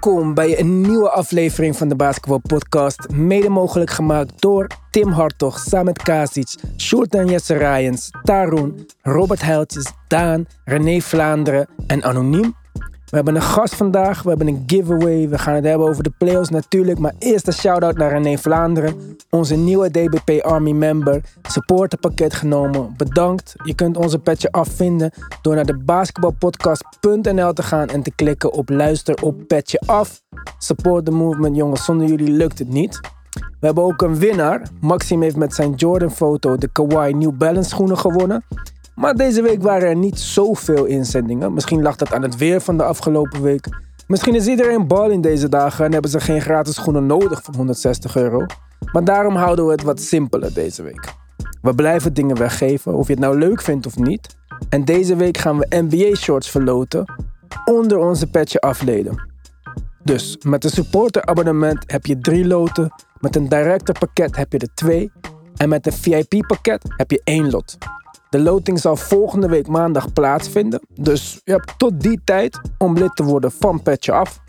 Welkom bij een nieuwe aflevering van de Basketball Podcast. Mede mogelijk gemaakt door Tim Hartog, Samet Kasic, Sjoerd Jesse Rijens, Taroen, Robert Heiltjes, Daan, René Vlaanderen en Anoniem. We hebben een gast vandaag, we hebben een giveaway, we gaan het hebben over de playoffs natuurlijk. Maar eerst een shout-out naar René Vlaanderen, onze nieuwe DBP Army member. Supporterpakket genomen, bedankt. Je kunt onze petje afvinden door naar de basketbalpodcast.nl te gaan en te klikken op luister op petje af. Support the movement jongens, zonder jullie lukt het niet. We hebben ook een winnaar. Maxim heeft met zijn Jordan foto de Kawhi New Balance schoenen gewonnen. Maar deze week waren er niet zoveel inzendingen. Misschien lag dat aan het weer van de afgelopen week. Misschien is iedereen bal in deze dagen en hebben ze geen gratis schoenen nodig voor 160 euro. Maar daarom houden we het wat simpeler deze week. We blijven dingen weggeven, of je het nou leuk vindt of niet. En deze week gaan we NBA shorts verloten onder onze petje afleden. Dus met een supporter abonnement heb je drie loten. Met een director pakket heb je er twee. En met een VIP pakket heb je één lot. De loting zal volgende week maandag plaatsvinden. Dus je hebt tot die tijd om lid te worden van Petje Af.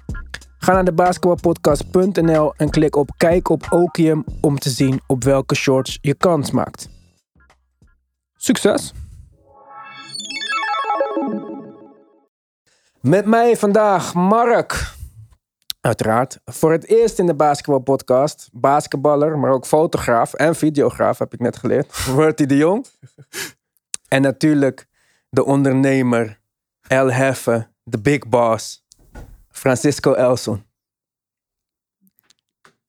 Ga naar de basketbalpodcast.nl en klik op Kijk op Okium om te zien op welke shorts je kans maakt. Succes! Met mij vandaag Mark. Uiteraard. Voor het eerst in de basketbalpodcast. Basketballer, maar ook fotograaf en videograaf heb ik net geleerd. Bertie de Jong. En natuurlijk de ondernemer, El Heffe, de big boss, Francisco Elson.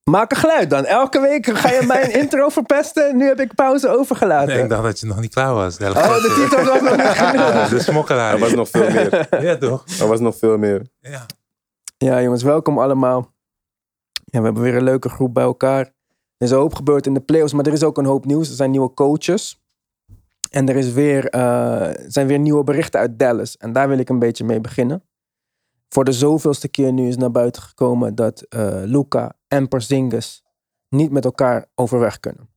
Maak een geluid dan. Elke week ga je mij een intro verpesten. Nu heb ik pauze overgelaten. Nee, ik dacht dat je nog niet klaar was. De Oh, de titel was nog niet genoeg. de smokkelaar. Er was nog veel meer. Ja, toch? Er was nog veel meer. Ja. Ja, jongens, welkom allemaal. Ja, we hebben weer een leuke groep bij elkaar. Er is een hoop gebeurd in de playoffs, maar er is ook een hoop nieuws. Er zijn nieuwe coaches. En er is weer, eh, zijn weer nieuwe berichten uit Dallas. En daar wil ik een beetje mee beginnen. Voor de zoveelste keer nu is naar buiten gekomen dat eh Luca en Porzingis niet met elkaar overweg kunnen.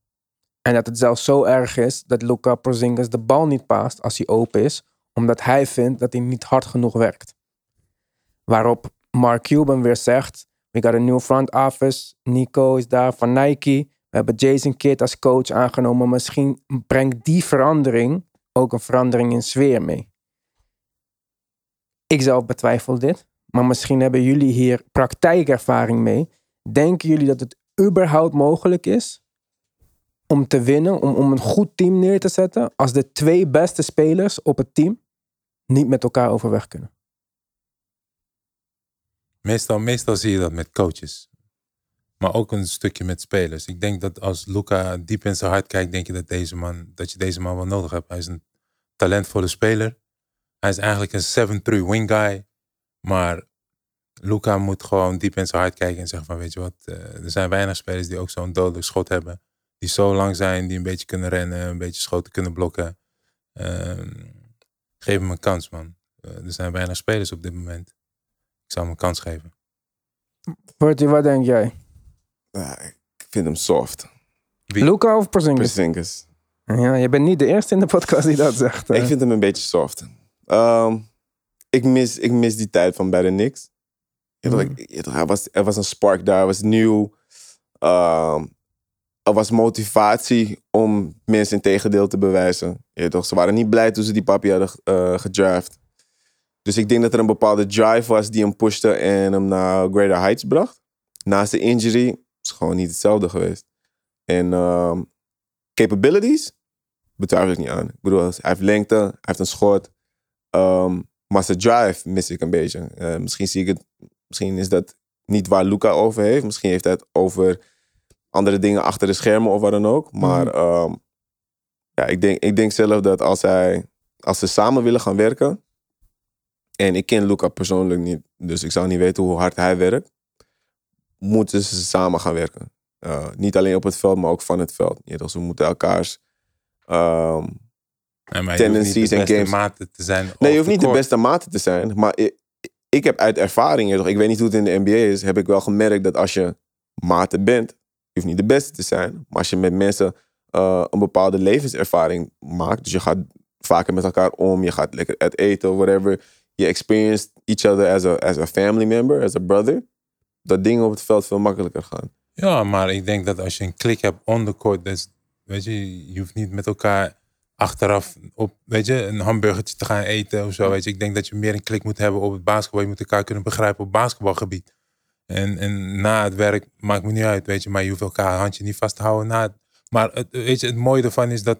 En dat het zelfs zo erg is dat Luca Porzingis de bal niet paast als hij open is, omdat hij vindt dat hij niet hard genoeg werkt. Waarop Mark Cuban weer zegt: We got a new front office. Nico is daar van Nike. Hebben Jason Kidd als coach aangenomen. Misschien brengt die verandering ook een verandering in sfeer mee. Ik zelf betwijfel dit. Maar misschien hebben jullie hier praktijkervaring mee. Denken jullie dat het überhaupt mogelijk is om te winnen, om, om een goed team neer te zetten, als de twee beste spelers op het team niet met elkaar overweg kunnen? Meestal, meestal zie je dat met coaches. Maar ook een stukje met spelers. Ik denk dat als Luca diep in zijn hart kijkt, denk je dat, deze man, dat je deze man wel nodig hebt. Hij is een talentvolle speler. Hij is eigenlijk een 7-3 wing guy. Maar Luca moet gewoon diep in zijn hart kijken en zeggen van weet je wat, eh, er zijn weinig spelers die ook zo'n dodelijk schot hebben. Die zo lang zijn, die een beetje kunnen rennen, een beetje schoten kunnen blokken. Ehm, geef hem een kans man. Eh, er zijn weinig spelers op dit moment. Ik zou hem een kans geven. Bertie, wat denk jij? Ja, ik vind hem soft. Wie? Luca of Porzingis? Porzingis. Ja, je bent niet de eerste in de podcast die dat zegt. Ik vind hem een beetje soft. Ehm, ik, mis, ik mis die tijd van bij de Knicks. Ik- er, was, er was een spark daar, er was nieuw. Ehm, er was motivatie om mensen in tegendeel te bewijzen. Je toch, ze waren niet blij toen ze die papi hadden eh, gedraft. Dus ik denk dat er een bepaalde drive was die hem pushte en hem naar greater heights bracht. Naast de injury is gewoon niet hetzelfde geweest. En ehm, capabilities betwijfel ik niet aan. Ik bedoel, hij heeft lengte, hij heeft een schot. Ehm, maar zijn drive mis ik een beetje. Eh, misschien zie ik het, misschien is dat niet waar Luca over heeft. Misschien heeft hij het over andere dingen achter de schermen of wat dan ook. Maar Mhm. ehm, ja, ik denk, ik denk zelf dat als, hij, als ze samen willen gaan werken. En ik ken Luca persoonlijk niet, dus ik zou niet weten hoe hard hij werkt. Moeten ze samen gaan werken. Uh, niet alleen op het veld, maar ook van het veld. Ja, dus we moeten elkaars. ehm, Nee, Tendencies je hoeft en niet de beste games. maten te zijn. nee, je hoeft niet de beste mate te zijn. Maar ik, ik heb uit ervaring, toch, ik weet niet hoe het in de NBA is, heb ik wel gemerkt dat als je mate bent, je hoeft niet de beste te zijn. Maar als je met mensen eh, een bepaalde levenservaring maakt, dus je gaat vaker met elkaar om, je gaat lekker uit eten of whatever. je experienced each other as a, as a family member, as a brother, dat dingen op het veld veel makkelijker gaan. Ja, maar ik denk dat als je een klik hebt on the court, dus, weet je, je hoeft niet met elkaar achteraf op, weet je, een hamburgertje te gaan eten of zo. Weet je. Ik denk dat je meer een klik moet hebben op het basketbal. Je moet elkaar kunnen begrijpen op basketbalgebied. En, en na het werk maakt me niet uit, weet je, maar je hoeft elkaar handje niet vast te houden. Na het, maar het, weet je, het mooie ervan is dat,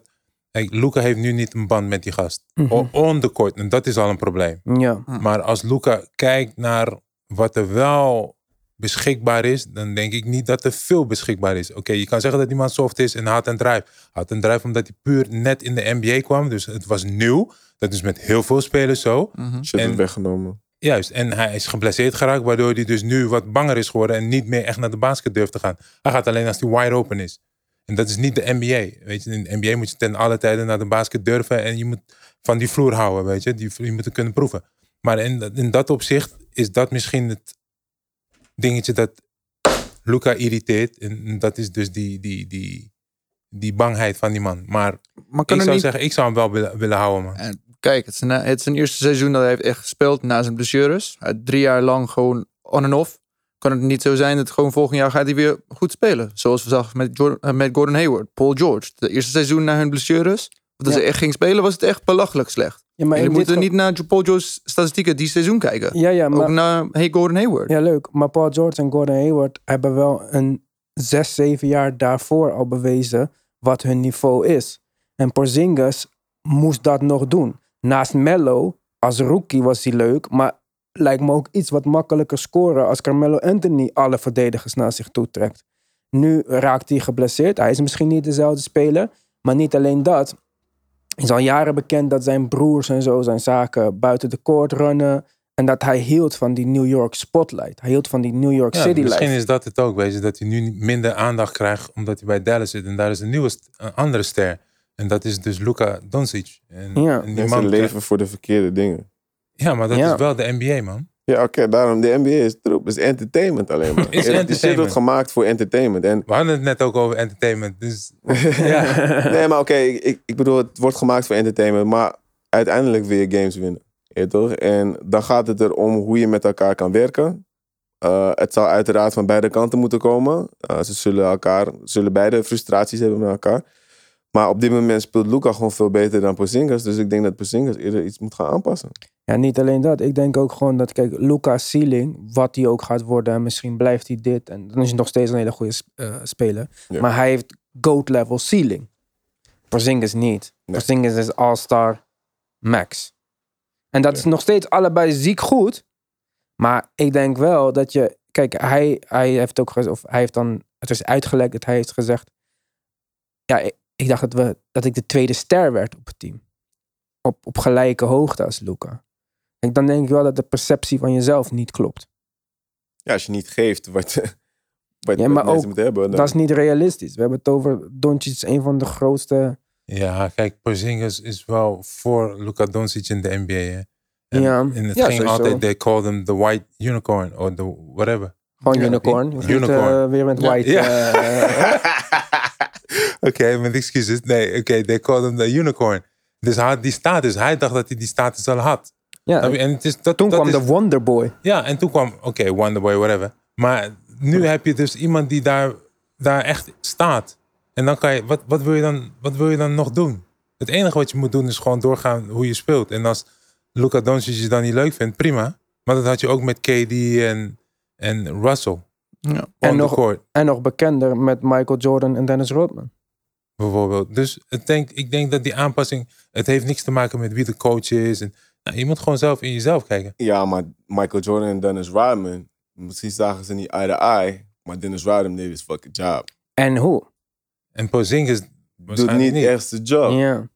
kijk, Luca heeft nu niet een band met die gast. O- On the court, en dat is al een probleem. Ja. Maar als Luca kijkt naar wat er wel beschikbaar is, dan denk ik niet dat er veel beschikbaar is. Oké, je kan zeggen dat iemand soft is en hard en drive. Hard en drive omdat hij puur net in de NBA kwam, dus het was nieuw. Dat is met heel veel spelers zo. Shit En- is weggenomen. Juist, en hij is geblesseerd geraakt, waardoor hij dus nu wat banger is geworden en niet meer echt naar de basket durft te gaan. Hij gaat alleen als hij wide open is. En dat is niet de NBA. Weet je, in de NBA moet je ten alle tijden naar de basket durven en je moet van die vloer houden, weet je. Die, je moet het kunnen proeven. Maar in, in dat opzicht is dat misschien het dingetje dat Luca irriteert. En dat is dus die, die, die, die bangheid van die man. Maar Maar ik zou niet... zeggen, ik zou hem wel willen, willen houden, man. En kijk, het is, een, het is zijn eerste seizoen dat hij heeft echt gespeeld na zijn blessures. Hij drie jaar lang gewoon on en off. Kan het niet zo zijn dat gewoon volgend jaar gaat hij weer goed spelen. Zoals we zagen met, Jordan, eh, met Gordon Hayward, Paul George. De eerste seizoen na hun blessures, dat Ja. ze echt ging spelen, was het echt belachelijk slecht. Ja, maar dit moeten ge- niet naar Paul George's statistieken die seizoen kijken. Ja, ja, Ook maar, naar hey, Gordon Hayward. ja, leuk. Maar Paul George en Gordon Hayward hebben wel een zes, zeven jaar daarvoor al bewezen wat hun niveau is. En Porzingis moest dat nog doen. Naast Mello, als rookie was hij leuk, maar lijkt me ook iets wat makkelijker scoren als Carmelo Anthony alle verdedigers naar zich toe trekt. Nu raakt hij geblesseerd. Hij is misschien niet dezelfde speler, maar niet alleen dat. Is al jaren bekend dat zijn broers en zo zijn zaken buiten de court runnen. En dat hij hield van die New York spotlight. Hij hield van die New York Ja, City misschien life. is dat het ook, weet je, dat hij nu minder aandacht krijgt omdat hij bij Dallas zit. En daar is een nieuwe, een andere ster. En dat is dus Luka Doncic. En, Ja. en die Mensen man leven krijgt- voor de verkeerde dingen. Ja, maar dat Ja. is wel de NBA, man. Ja, oké, daarom de NBA is troep. is entertainment alleen maar. Is Die shit entertainment. wordt gemaakt voor entertainment. En We hadden het net ook over entertainment. Dus ja, nee, maar oké, ik, ik- ik bedoel, het wordt gemaakt voor entertainment, maar uiteindelijk wil je games winnen. Ja, toch? En dan gaat het erom hoe je met elkaar kan werken. Eh, het zal uiteraard van beide kanten moeten komen. Eh, ze zullen, elkaar, zullen beide frustraties hebben met elkaar. Maar op dit moment speelt Luca gewoon veel beter dan Porzingis. Dus ik denk dat Porzingis eerder iets moet gaan aanpassen. Ja, niet alleen dat. Ik denk ook gewoon dat, kijk, Luca's ceiling, wat hij ook gaat worden, en misschien blijft hij dit. En dan is hij nog steeds een hele goede eh, speler. Ja. Maar hij heeft GOAT-level ceiling. Porzingis niet. Nee. Porzingis is all-star max. En dat Ja. is nog steeds allebei ziek goed. Maar ik denk wel dat je... Kijk, hij, hij heeft ook gezegd... Of hij heeft dan... Het is uitgelekt dat hij heeft gezegd... Ja, ik, ik dacht dat, we, dat ik de tweede ster werd op het team. Op, op gelijke hoogte als Luca. Kijk, dan denk ik wel dat de perceptie van jezelf niet klopt. Ja, als je niet geeft wat, wat, Ja, maar ook, moeten hebben. Dan, Dat is niet realistisch. We hebben het over Doncic, een van de grootste... ja, kijk, Porzingis is wel voor Luka Doncic in de NBA. Hè. En, Ja. en het Ja, ging sowieso. altijd, they called him the white unicorn, or the whatever. Gewoon Ja, unicorn. Niet, unicorn. eh, weer met white... ja. eh, Oké, met excuses. Nee, oké, they called him the unicorn. Dus hij had die status. Hij dacht dat hij die status al had. Ja. En het is, dat, Toen dat kwam is, de Wonderboy. Ja, en toen kwam, oké, Wonderboy, whatever. Maar nu heb je dus iemand die daar, daar echt staat. En dan kan je, wat, wat, wil je dan, wat wil je dan nog doen? Het enige wat je moet doen is gewoon doorgaan hoe je speelt. En als Luka Doncic je dan niet leuk vindt, prima. Maar dat had je ook met KD en, en Russell. Ja. En nog- En nog bekender met Michael Jordan en Dennis Rodman. bijvoorbeeld. Dus het denk, ik denk dat die aanpassing, het heeft niks te maken met wie de coach is. En, nou, je moet gewoon zelf in jezelf kijken. Ja, maar Michael Jordan en Dennis Rodman, misschien zagen ze niet eye to eye, maar Dennis Rodman deed his fucking job. En hoe? En Porzingis Doet niet echt zijn job. Ja.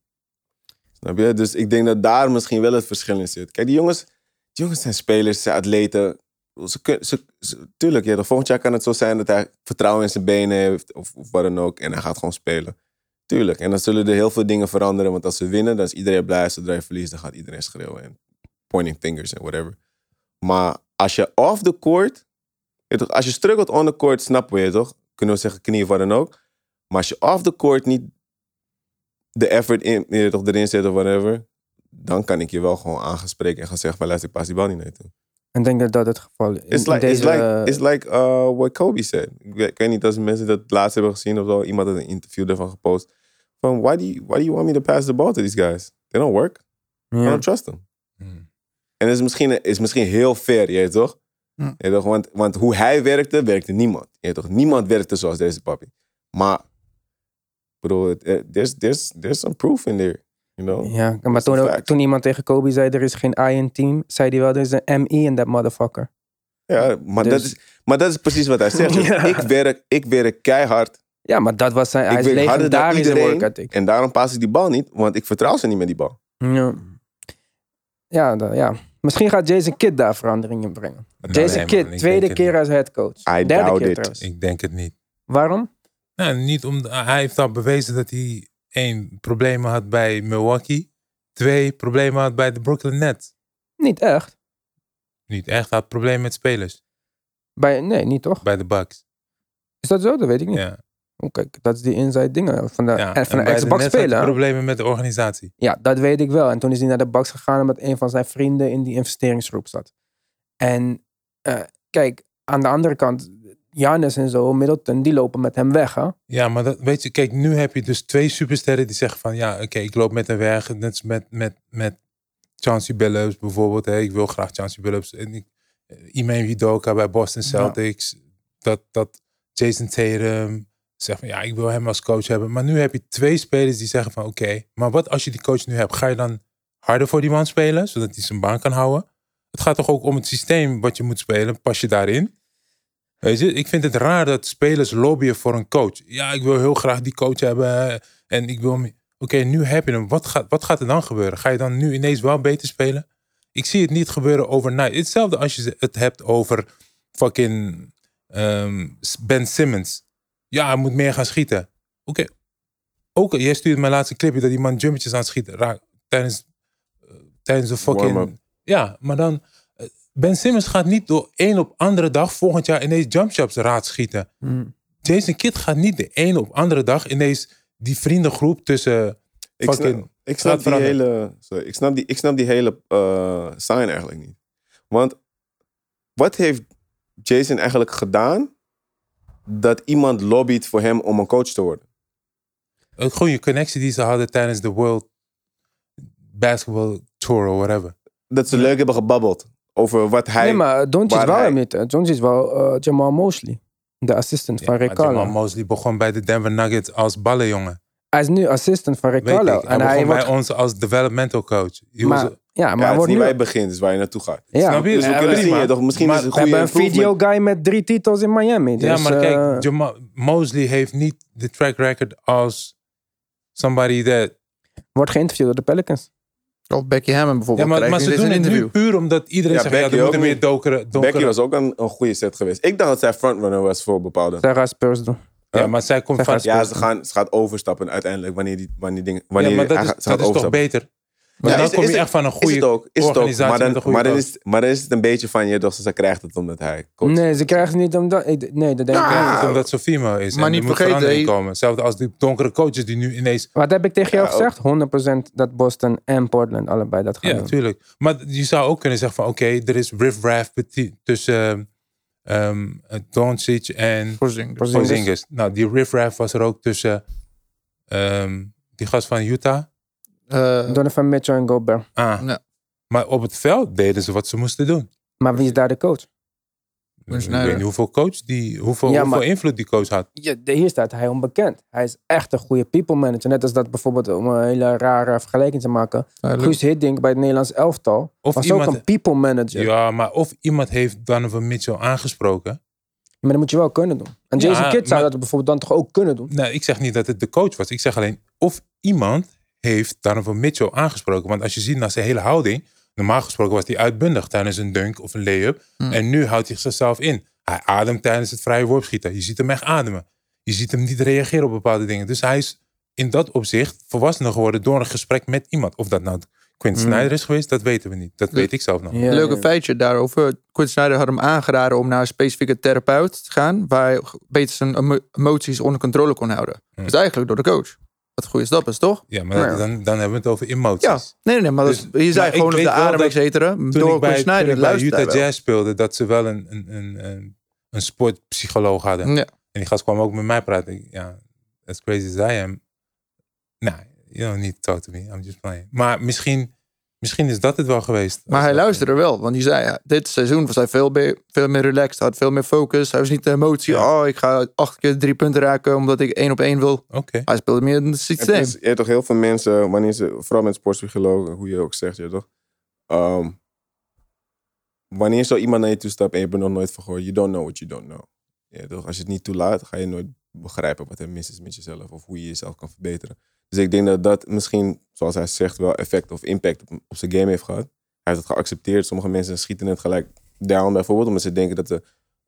Snap je? Dus ik denk dat daar misschien wel het verschil in zit. Kijk, die jongens, die jongens zijn spelers, ze zijn atleten. Ze, kun- ze, ze- tuurlijk, ja, volgend jaar kan het zo zijn dat hij vertrouwen in zijn benen heeft of, of wat dan ook. En hij gaat gewoon spelen. Tuurlijk. En dan zullen er heel veel dingen veranderen. Want als ze winnen, dan is iedereen blij. Zodra je verliest, dan gaat iedereen schreeuwen. En pointing fingers en whatever. Maar als je off the court... Als je struggelt on the court, snappen we je toch? Kunnen we zeggen knie of wat dan ook. Maar als je off the court niet de effort in, toch erin zet of whatever, dan kan ik je wel gewoon aangespreken en gaan zeggen van luister, ik pas die bal niet naar toe. En denk dat dat het geval is. It's like, it's deze, like, it's like uh, what Kobe said. Ik weet, ik weet niet of mensen dat laatst hebben gezien of zo. Iemand had een interview daarvan gepost. Van, why do, you, why do you want me to pass the ball to these guys? They don't work. I ja. don't trust them. Hmm. En het is misschien, is misschien heel fair, je weet toch? Je weet toch? Want, want hoe hij werkte, werkte niemand. Je weet toch? Niemand werkte zoals deze papi. Maar, bedoel, eh, there's, there's, there's some proof in there. You know? Ja, maar toen, ook- toen iemand tegen Kobe zei, er is geen I in team, zei hij wel, er is een ME in dat motherfucker. Ja, maar, Dus- dat is, maar dat is precies wat hij zegt. Ja. ik, werk, ik werk keihard. Ja, maar dat was zijn, hij is work ethic. En daarom pas ik die bal niet, want ik vertrouw ze niet met die bal. Ja. Ja, da- ja, misschien gaat Jason Kidd daar verandering in brengen. Nou, Jason nee, Kidd, tweede keer als headcoach. I Derde doubt keer it. trouwens. Ik denk het niet. Waarom? Nou, niet om, hij heeft al bewezen dat hij één, problemen had bij Milwaukee. Twee, problemen had bij de Brooklyn Nets. Niet echt. Niet echt, hij had problemen met spelers. Bij, nee, niet toch? Bij de Bucks. Is dat zo? Dat weet ik niet. Ja. Oh, kijk, dat is die inside dingen van de, ja. eh, van de Xbox spelen. problemen met de organisatie. Ja, dat weet ik wel. En toen is hij naar de Bucks gegaan omdat een van zijn vrienden in die investeringsgroep zat. En eh, kijk, aan de andere kant, Giannis en zo, Middleton, die lopen met hem weg. Hè? Ja, maar dat, weet je, kijk, nu heb je dus twee supersterren die zeggen van, ja, oké, ik loop met hem weg. Net als met, met, met Chauncey Billups bijvoorbeeld. Hè. Ik wil graag Chauncey Billups. En ik, eh, Ime bij Boston Celtics. Dat, dat Jason Tatum zegt van, ja, ik wil hem als coach hebben. Maar nu heb je twee spelers die zeggen van, oké, maar wat als je die coach nu hebt? Ga je dan harder voor die man spelen, zodat hij zijn baan kan houden? Het gaat toch ook om het systeem wat je moet spelen. Pas je daarin? Weet je, ik vind het raar dat spelers lobbyen voor een coach. Ja, ik wil heel graag die coach hebben. En ik wil. Oké, nu heb je hem. Wat gaat, wat gaat er dan gebeuren? Ga je dan nu ineens wel beter spelen? Ik zie het niet gebeuren overnight. Hetzelfde als je het hebt over fucking ehm, Ben Simmons. Ja, hij moet meer gaan schieten. Oké. Ook, jij stuurde mijn laatste clipje dat die man jumpertjes aan het schieten raakt tijdens, eh, tijdens de fucking. Warm-up. Ja, maar dan. eh, Ben Simmons gaat niet door één op andere dag volgend jaar ineens jumpshots raad schieten. Hmm. Jason Kidd gaat niet de ene op andere dag ineens die vriendengroep tussen. Ik Fucking snap, ik snap gaat die veranderen. hele, sorry, ik snap die, ik snap die hele eh, sign eigenlijk niet. Want wat heeft Jason eigenlijk gedaan dat iemand lobbyt voor hem om een coach te worden? Gewoon je connectie die ze hadden tijdens de World Basketball Tour of whatever. Dat ze leuk hebben gebabbeld over wat hij... nee, maar Doncic wou hij- niet. Doncic wou eh, Jamal Mosley, de assistant Ja, van Rick Jamal. Mosley begon bij de Denver Nuggets als ballenjongen. Hij is nu assistant van Rick. Hij En hij begon wordt... bij ons als developmental coach. He Maar, ja, maar ja, hij het is wordt niet nu... waar je begint, het is waar je naartoe gaat. Ja. Snap je? Dus we Ja, kunnen zien, toch? Misschien Maar is het We een goede hebben een video guy met drie titels in Miami. ja, dus, maar eh, kijk, Jamal Mosley heeft niet de track record als somebody that wordt geïnterviewd door de Pelicans. Of Becky Hammond Ja, bijvoorbeeld. maar, maar ze doen het nu puur omdat iedereen Ja, zegt, ja, Becky er moeten ook meer donkere... donkere Becky was ook een, een goede set geweest. Ik dacht dat zij frontrunner was voor bepaalde. Zij gaat Spurs doen. Ja, maar zij komt Zij van... Ja, ze, gaan, ze gaat overstappen uiteindelijk wanneer die, wanneer dingen, wanneer ja, maar dat is, gaat- dat is toch beter? Maar Ja, dan is- kom is je het- echt van een Is het goede ook, is het ook. organisatie Maar dan, een goede maar, dan coach. is, maar dan is het een beetje van je, doch ze krijgt het omdat hij coach is. Nee, ze krijgen het niet omdat... Nee, dat denk ik niet. omdat ze female is. Maar en niet moet verandering hey. komen. Hetzelfde als die donkere coaches die nu ineens... Wat heb ik tegen jou Ja, gezegd? 100% dat Boston en Portland allebei dat gaan Ja, doen. natuurlijk. Maar je zou ook kunnen zeggen van... Oké, er is riff-raff tussen ehm eh, Doncic en Porzingis. Nou, die riff-raff was er ook tussen ehm, die gast van Utah. Eh, Donovan Mitchell en Gobert. Ah. Ja. Maar op het veld deden ze wat ze moesten doen. Maar wie is daar de coach? Ik weet niet hoeveel coach die, hoeveel, Ja, hoeveel maar- invloed die coach had. Ja, hier staat hij onbekend. Hij is echt een goede people manager. Net als dat bijvoorbeeld, om een hele rare vergelijking te maken. duidelijk. Guus Hiddink bij het Nederlands elftal Of was iemand- ook een people manager. Ja, maar of iemand heeft Donovan Mitchell aangesproken. Maar dat moet je wel kunnen doen. En Jason Ja, Kidd zou maar- dat bijvoorbeeld dan toch ook kunnen doen. Nee, ik zeg niet dat het de coach was. Ik zeg alleen of iemand heeft Donovan Mitchell aangesproken. Want als je ziet naar zijn hele houding. Normaal gesproken was hij uitbundig tijdens een dunk of een layup. Hmm. En nu houdt hij zichzelf in. Hij ademt tijdens het vrije worpschieten. Je ziet hem echt ademen. Je ziet hem niet reageren op bepaalde dingen. Dus hij is in dat opzicht volwassener geworden door een gesprek met iemand. Of dat nou Quinn Hmm. Snyder is geweest, dat weten we niet. Dat weet ik zelf nog. Ja, Leuke ja. feitje daarover. Quinn Snyder had hem aangeraden om naar een specifieke therapeut te gaan. Waar hij beter zijn emo- emoties onder controle kon houden. Hmm. Dus eigenlijk door de coach. Wat goede stap is, toch? Ja, maar dan, dan hebben we het over emoties. Ja, nee, nee, nee maar Dus- dat is- je zei gewoon op de adem, et cetera. Door bij, toen Snyder ik bij Utah wel. Jazz speelde, dat ze wel een, een, een, een, sportpsycholoog hadden. Ja. En die gast kwam ook met mij praten. Ja, as crazy as I am. Nou, you don't need to talk to me. I'm just playing. Maar misschien, misschien is dat het wel geweest. Maar hij luisterde wel, want hij zei, ja, dit seizoen was hij veel meer, veel meer relaxed, had veel meer focus. Hij was niet de emotie, Ja. oh, ik ga acht keer drie punten raken omdat ik één op één wil. Oké. Hij speelde meer in het Het systeem. is, je hebt toch heel veel mensen, wanneer ze, vooral met sportpsychologen, hoe je ook zegt, je toch? Ehm, wanneer zo iemand naar je toe stapt en je hebt er nog nooit van gehoord, you don't know what you don't know. Je weet toch? Als je het niet toelaat, ga je nooit begrijpen wat er mis is met jezelf of hoe je jezelf kan verbeteren. Dus ik denk dat dat misschien, zoals hij zegt, wel effect of impact op, op zijn game heeft gehad. Hij heeft het geaccepteerd. Sommige mensen schieten het gelijk down bijvoorbeeld, omdat ze denken dat ze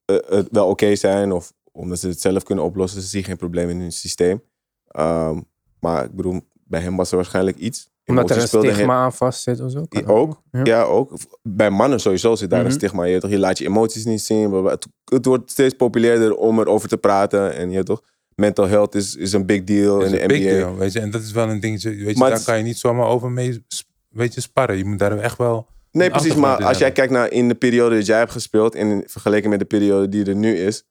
eh, het wel oké zijn of omdat ze het zelf kunnen oplossen. Ze zien geen probleem in hun systeem. Ehm, maar ik bedoel, bij hem was er waarschijnlijk iets. Omdat er een stigma aan vast zit of zo. Ja, ook. Ja. Ja. ook. Bij mannen sowieso zit daar Mhm. een stigma. Je, toch, je laat je emoties niet zien. Het, het wordt steeds populairder om erover te praten. En je toch, mental health is, is een big deal is in de NBA. big deal, weet je. En dat is wel een dingetje, weet je, Maar daar kan je niet zomaar over mee weet je, sparren. Je moet daar echt wel... Nee, precies. Maar als jij kijkt naar in de periode dat jij hebt gespeeld... en in- vergeleken met de periode die er nu is...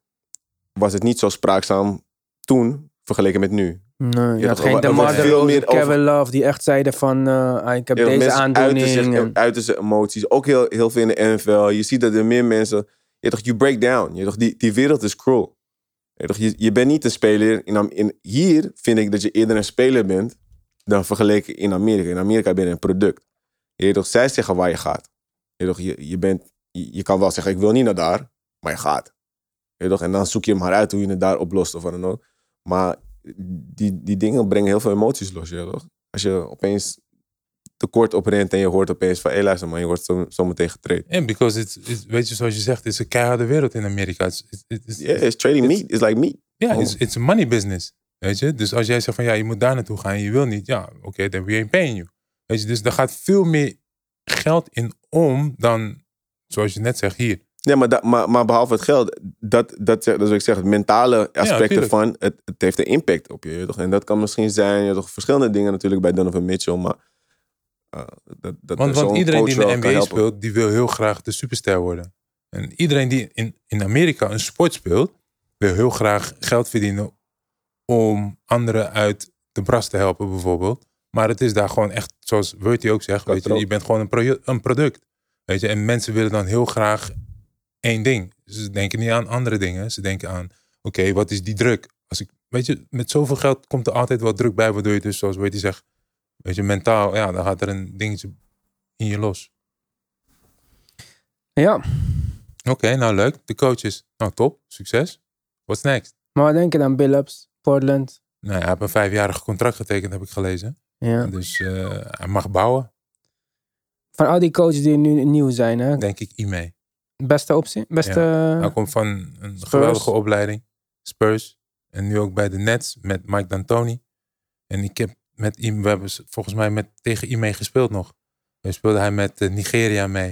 was het niet zo spraakzaam toen vergeleken met nu. Nee, je Ja, had geen De Rose, meer over- Kevin Love die echt zeiden van eh, ah, ik heb Ja, deze uiten aandoening. en- uiten zijn emoties. Ook heel, heel veel in de NFL. Je ziet dat er meer mensen... Je toch, you break down. Je toch, die, die wereld is cruel. Je, bent niet een speler. In, in, hier vind ik dat je eerder een speler bent... dan vergeleken in Amerika. In Amerika ben je een product. Je toch, zij zeggen waar je gaat. Je, je, bent, je, kan wel zeggen, ik wil niet naar daar. Maar je gaat. Je toch, en dan zoek je maar uit hoe je het daar oplost of wat dan ook. Maar die, die dingen brengen heel veel emoties los. Toch? Als je opeens tekort oprent en je hoort opeens van... hé luister man, je wordt zo, zo meteen getraind. En because it's, it's- weet je, zoals je zegt, het is een keiharde wereld in Amerika. It's, it's, it's, Ja, it's trading meat. It's like meat. Ja, Oh. it's, it's a money business. Weet je? Dus als jij zegt van ja, je moet daar naartoe gaan en je wil niet, ja, oké, then we ain't paying you. Weet je, dus daar gaat veel meer geld in om dan, zoals je net zegt, hier. Ja, maar, da- maar, maar behalve het geld, dat, dat, dat is wat ik zeg, het mentale aspect ervan, het, het heeft een impact op je. toch? En dat kan misschien zijn, je toch, verschillende dingen natuurlijk bij Donovan Mitchell, maar dat, dat Want, want iedereen die in de wel NBA speelt, die wil heel graag de superster worden. En iedereen die in, in Amerika een sport speelt, wil heel graag geld verdienen om anderen uit de bras te helpen bijvoorbeeld. Maar het is daar gewoon echt, zoals Wurty ook zegt, weet je, je bent gewoon een, een product. Weet je, en mensen willen dan heel graag één ding. Ze denken niet aan andere dingen. Ze denken aan, oké, wat is die druk? Als ik, weet je, met zoveel geld komt er altijd wat druk bij, waardoor je dus, zoals Wurty zegt, weet je, mentaal, ja, dan gaat er een dingetje in je los. Ja, Oké, nou leuk. De coaches, nou top, succes. What's next? maar wat denk je dan? Billups, Portland. Nou, hij heeft een vijfjarig contract getekend, heb ik gelezen. Ja. Dus eh, hij mag bouwen, Van al die coaches die nu nieuw zijn, hè? denk ik, IME. beste optie? Beste... Hij komt van een geweldige opleiding, Spurs. En nu ook bij de Nets met Mike D'Antoni. En ik heb met we hebben volgens mij met, tegen IME gespeeld nog. We speelde hij met eh, Nigeria mee.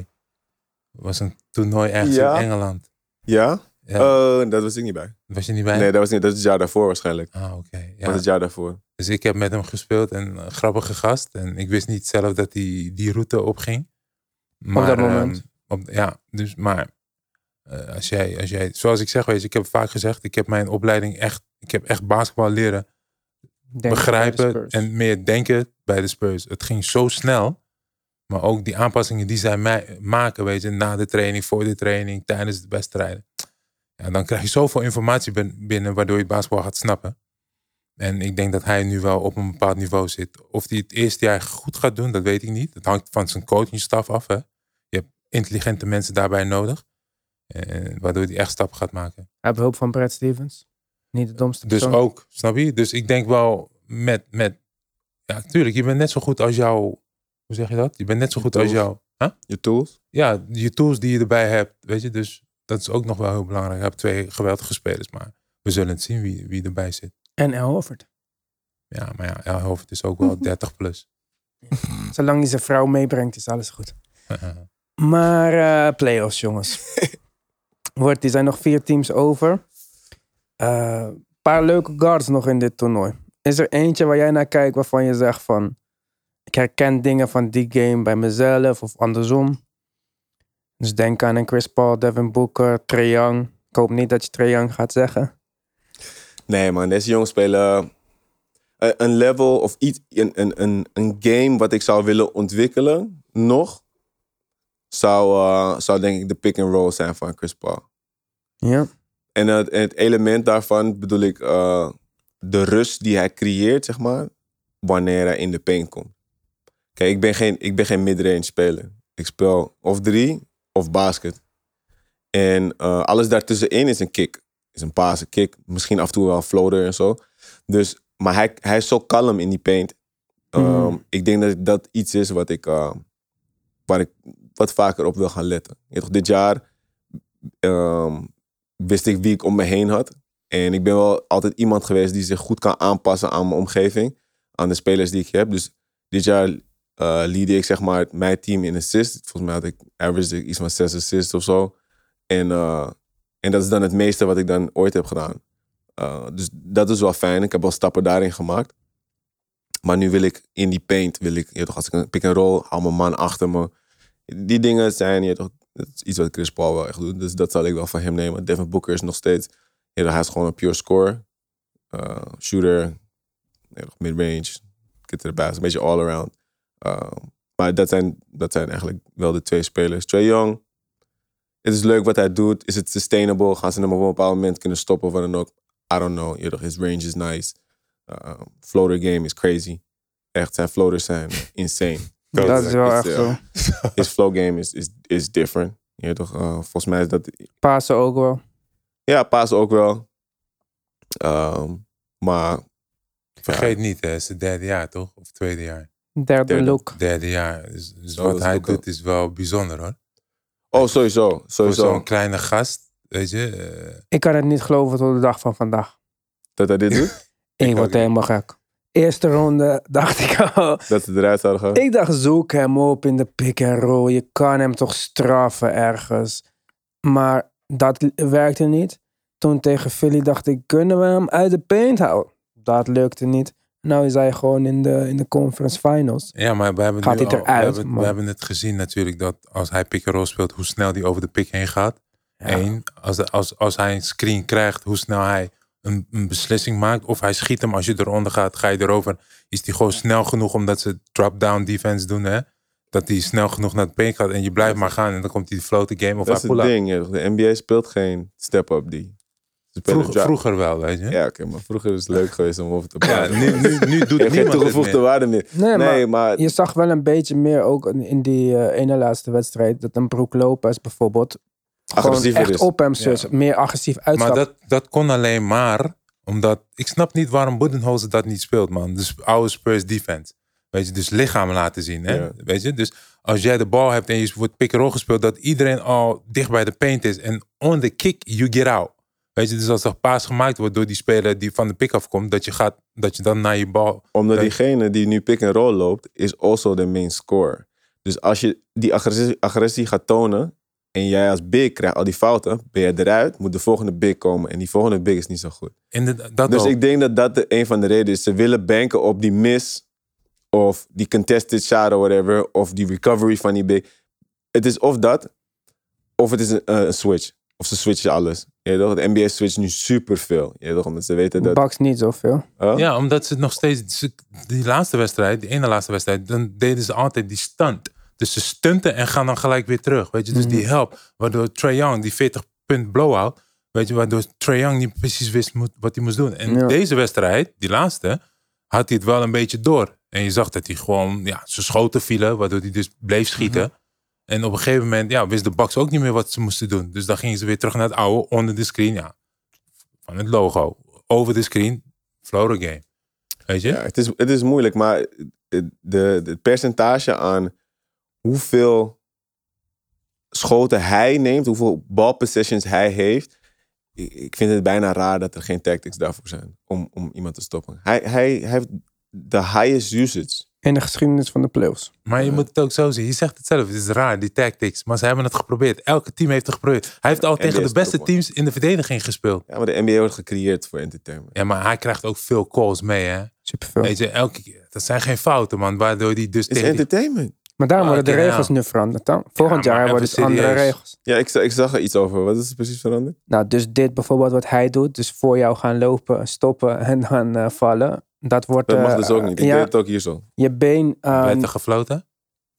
Het was een toernooi ergens Ja. in Engeland. Ja? Ja, Eh, dat was ik niet bij. was je niet bij? Nee, dat was niet. Dat is het jaar daarvoor waarschijnlijk. Ah, oké. Dat Ja. was het jaar daarvoor. Dus ik heb met hem gespeeld en een grappige gast. En ik wist niet zelf dat hij die route opging. Maar, dat moment. ehm, op, ja, dus maar eh, als, jij, als jij, zoals ik zeg, weet je, ik heb vaak gezegd, ik heb mijn opleiding echt, ik heb echt basketbal leren denk ik, bij de begrijpen en meer denken bij de Spurs. Het ging zo snel. Maar ook die aanpassingen die zij maken, weet je, na de training, voor de training, tijdens de wedstrijden. Ja, dan krijg je zoveel informatie bin- binnen, waardoor je basketbal gaat snappen. En ik denk dat hij nu wel op een bepaald niveau zit. Of hij het eerste jaar goed gaat doen, dat weet ik niet. Het hangt van zijn coachingstaf af. Hè? Je hebt intelligente mensen daarbij nodig. Eh, waardoor hij echt stappen gaat maken. Hij heeft hulp van Brad Stevens. Niet de domste Dus ook, snap je? Dus ik denk wel met, met ja, tuurlijk, je bent net zo goed als jouw, hoe zeg je dat? Je bent net zo goed als jouw, huh? Je tools? ja, je tools die je erbij hebt, weet je? Dus dat is ook nog wel heel belangrijk. Je hebt twee geweldige spelers, maar we zullen het zien wie, wie erbij zit. En El Hofford. Ja, maar ja, Elhoff is ook wel 30 plus. Zolang hij zijn vrouw meebrengt, is alles goed. Maar eh playoffs, jongens. Wordt, er zijn nog vier teams over. Een paar leuke guards nog in dit toernooi. Is er eentje waar jij naar kijkt waarvan je zegt van... Ik herken dingen van die game bij mezelf of andersom. Dus denk aan een Chris Paul, Devin Booker, Trae Young. Ik hoop niet dat je Trae Young gaat zeggen. Nee man, deze jongens spelen eh, een level of iets, een, een, een, een game wat ik zou willen ontwikkelen nog. Zou, eh, zou denk ik de pick and roll zijn van Chris Paul. Ja. En het, en het element daarvan bedoel ik eh, de rust die hij creëert, zeg maar, wanneer hij in de paint komt. Kijk, ik ben geen, ik ben geen midrange speler. Ik speel of drie of basket. En eh, alles daartussenin is een kick. Is een paas, een kick. Misschien af en toe wel een floater en zo. Dus, maar hij, hij is zo kalm in die paint. Um, Mhm. Ik denk dat dat iets is wat ik, eh, waar ik wat vaker op wil gaan letten. Toch, dit jaar ehm, wist ik wie ik om me heen had. En ik ben wel altijd iemand geweest die zich goed kan aanpassen aan mijn omgeving. Aan de spelers die ik heb. Dus dit jaar leadde ik zeg maar mijn team in assist. Volgens mij had ik average iets van zes assists of zo. En, eh, en dat is dan het meeste wat ik dan ooit heb gedaan. Eh, dus dat is wel fijn. Ik heb wel stappen daarin gemaakt. Maar nu wil ik in die paint, wil ik, je toch, als ik een pick and roll, hou mijn man achter me. Die dingen zijn, je toch, dat is iets wat Chris Paul wel echt doet. Dus dat zal ik wel van hem nemen. Devin Booker is nog steeds, hij is gewoon een pure scorer. Eh, shooter, mid-range, get to the basket, een beetje all-around. Uh, maar dat zijn, dat zijn eigenlijk wel de twee spelers. Trae Young, het is leuk wat hij doet. Is het sustainable? Gaan ze hem op een bepaald moment kunnen stoppen of wat dan ook? I don't know. Je his range is nice. Uh, floater game is crazy. Echt, zijn floaters zijn insane. Dat is wel echt Is, zo. His flow game is, is, is different. Je weet toch, uh, volgens mij is dat... Pasen ook wel. Ja, paas ook wel. Um, maar Vergeet niet, hè, het is het derde jaar toch? Of tweede jaar? Derde, Derde. look. Derde jaar. Dus, dus Oh, wat dat is hij ook doet is wel bijzonder hoor. Oh, sowieso. Voor Sowieso. zo'n kleine gast, weet je. eh, Ik kan het niet geloven tot de dag van vandaag. Dat hij dit doet? Ik word niet. helemaal gek. Eerste ronde dacht ik al. dat ze eruit zouden gaan? Ik dacht, zoek hem op in de pick and roll. Je kan hem toch straffen ergens. Maar dat werkte niet. Toen tegen Philly dacht ik, kunnen we hem uit de paint houden? Dat lukte niet. Nou is hij gewoon in de, in de conference finals. ja, maar we hebben, Gaat nu hij al- eruit, we, hebben, we hebben het gezien natuurlijk dat als hij pick and roll speelt, hoe snel hij over de pick heen gaat. Eén, als, als, als hij een screen krijgt, hoe snel hij een, een beslissing maakt. Of hij schiet hem, als je eronder gaat, ga je erover. Is hij gewoon snel genoeg omdat ze drop-down defense doen, hè? Dat hij snel genoeg naar de paint gaat en je blijft maar gaan. En dan komt hij de floater game of Dat is het ding. De NBA speelt geen step-up die. Vroeger, vroeger wel, weet je. Ja, oké, maar vroeger is het leuk geweest om over te Ja, praten. nu, nu, nu doet geen niemand het toegevoegde meer. waarde meer. Nee, Nee, maar maar je zag wel een beetje meer ook in- die eh, ene laatste wedstrijd. Dat een Brook Lopez bijvoorbeeld gewoon agressiever echt is. op hem zus, meer agressief Maar uitstapt. dat, dat kon alleen maar omdat... Ik snap niet waarom Budenholzer dat niet speelt, man. Dus oude Spurs defense. Weet je, dus lichaam laten zien, hè. Ja. Weet je, dus als jij de bal hebt en je wordt pick and roll gespeeld... dat iedereen al dicht bij de paint is. En on the kick, you get out. Weet je, dus als er paas gemaakt wordt door die speler die van de pick afkomt... dat je, gaat, dat je dan naar je bal... Omdat diegene die nu pick and roll loopt, is also de main scorer. Dus als je die agressie, agressie gaat tonen en jij als big krijgt al die fouten, ben je eruit, moet de volgende big komen. En die volgende big is niet zo goed. En de- dat Dus ook. ik denk dat dat de, een van de redenen is. Ze willen banken op die miss of die contested shot or whatever, of die recovery van die big. Het is of dat, of het is een, eh, een switch. Of ze switchen alles. Je weet toch? De NBA switcht nu superveel. Je weet toch? Omdat ze weten dat... Bucks niet zoveel. Huh? Ja, omdat ze nog steeds... Die laatste wedstrijd, die ene laatste wedstrijd... dan deden ze altijd die stunt. Dus ze stunten en gaan dan gelijk weer terug. Weet je, dus die help. Waardoor Trae Young, die 40 punt blowout... Weet je, waardoor Trae Young niet precies wist moet- wat hij moest doen. En Ja. deze wedstrijd, die laatste... had hij het wel een beetje door. En je zag dat hij gewoon... Ja, zijn schoten vielen, waardoor hij dus bleef schieten. En op een gegeven moment ja, wist de Bucks ook niet meer wat ze moesten doen. Dus dan gingen ze weer terug naar het oude, onder de screen. Ja, van het logo. Over de screen, floater game. Weet je? Ja, het is, het is moeilijk, maar de, het percentage aan hoeveel schoten hij neemt, hoeveel balpossessions hij heeft. Ik, ik vind het bijna raar dat er geen tactics daarvoor zijn om, om iemand te stoppen. Hij, hij, hij heeft de highest usage in de geschiedenis van de playoffs. Maar je moet het ook zo zien. Je zegt het zelf, het is raar, die tactics. Maar ze hebben het geprobeerd. Elke team heeft het geprobeerd. Hij heeft al NBA tegen de beste teams in de verdediging gespeeld. Ja, maar de NBA wordt gecreëerd voor entertainment. Ja, maar hij krijgt ook veel calls mee, hè. Superveel. Weet je, elke keer. Dat zijn geen fouten, man. Waardoor die dus Het is die- entertainment. Maar daarom Ah, worden de regels ja. nu veranderd dan. Volgend jaar worden het andere regels. Ja, ik, ik zag er iets over. Wat is er precies veranderd? Nou, dus dit bijvoorbeeld wat hij doet. Dus voor jou gaan lopen, stoppen en dan eh, vallen. Dat wordt... Dat mag eh, dus ook niet. Ik ja, deed het ook hier zo. je been... ehm, werd er gefloten.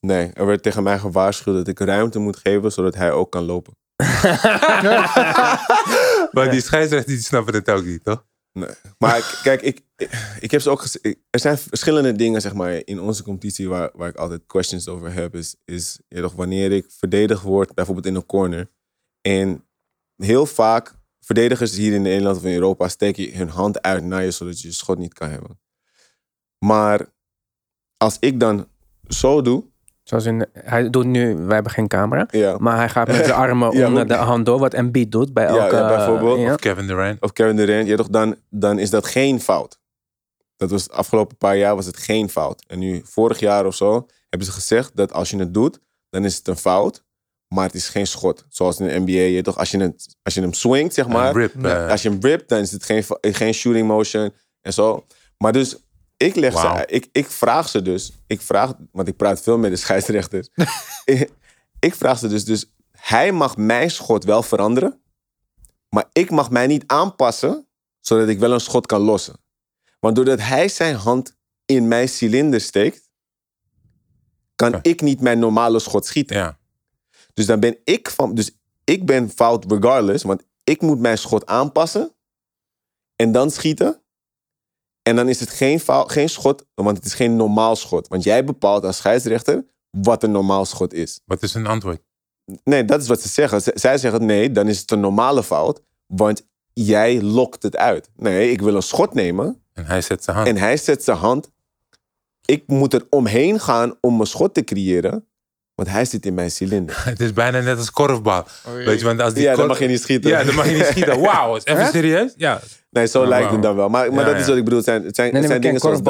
Nee, er werd tegen mij gewaarschuwd dat ik ruimte moet geven zodat hij ook kan lopen. Maar die scheidsrechter, die snappen het ook niet, toch? Nee. Maar kijk, ik, ik, heb ze ook Er zijn verschillende dingen, zeg maar, in onze competitie waar, waar ik altijd questions over heb. Is, is toch, wanneer ik verdedigd word, bijvoorbeeld in een corner. En heel vaak, verdedigers hier in Nederland of in Europa steken hun hand uit naar je zodat je je schot niet kan hebben. Maar als ik dan zo doe, Zoals in, hij doet nu, wij hebben geen camera. ja, Maar hij gaat met zijn armen Ja, onder de hand door. Wat Embiid doet bij elke... ja, bijvoorbeeld. ja. Kevin Durant. of Kevin Durant, ja, toch, dan, dan is dat geen fout. Dat was de afgelopen paar jaar was het geen fout. En nu, vorig jaar of zo, hebben ze gezegd dat als je het doet, dan is het een fout. Maar het is geen schot. Zoals in de NBA, je toch, als je, het, als je hem swingt, zeg maar. Rip. eh, als je hem ript, dan is het geen, geen shooting motion en zo. Maar dus, ik leg ze, ik, ik vraag ze dus, ik vraag, want ik praat veel met de scheidsrechters. ik, ik vraag ze dus, dus, hij mag mijn schot wel veranderen, maar ik mag mij niet aanpassen, zodat ik wel een schot kan lossen. Want doordat hij zijn hand in mijn cilinder steekt, kan ik niet mijn normale schot schieten. ja. Dus dan ben ik van. Dus ik ben fout regardless. Want ik moet mijn schot aanpassen. En dan schieten. En dan is het geen, fout, geen schot. Want het is geen normaal schot. Want jij bepaalt als scheidsrechter wat een normaal schot is. Wat is een antwoord? Nee, dat is wat ze zeggen. Z- zij zeggen nee, dan is het een normale fout. Want jij lokt het uit. Nee, ik wil een schot nemen. En hij zet zijn hand. En hij zet zijn hand. Ik moet er omheen gaan om een schot te creëren. Want hij zit in mijn cilinder. Het is bijna net als korfbal. Weet je, want als die Ja, dan kor- mag je niet schieten. Ja, dan mag je niet schieten. Wauw, is even serieus? Ja, Nee, zo Oh, lijkt het dan wel. Maar, maar Ja, dat is wat ik bedoel. Het zijn, het zijn, Nee, het nee, zijn dingen zoals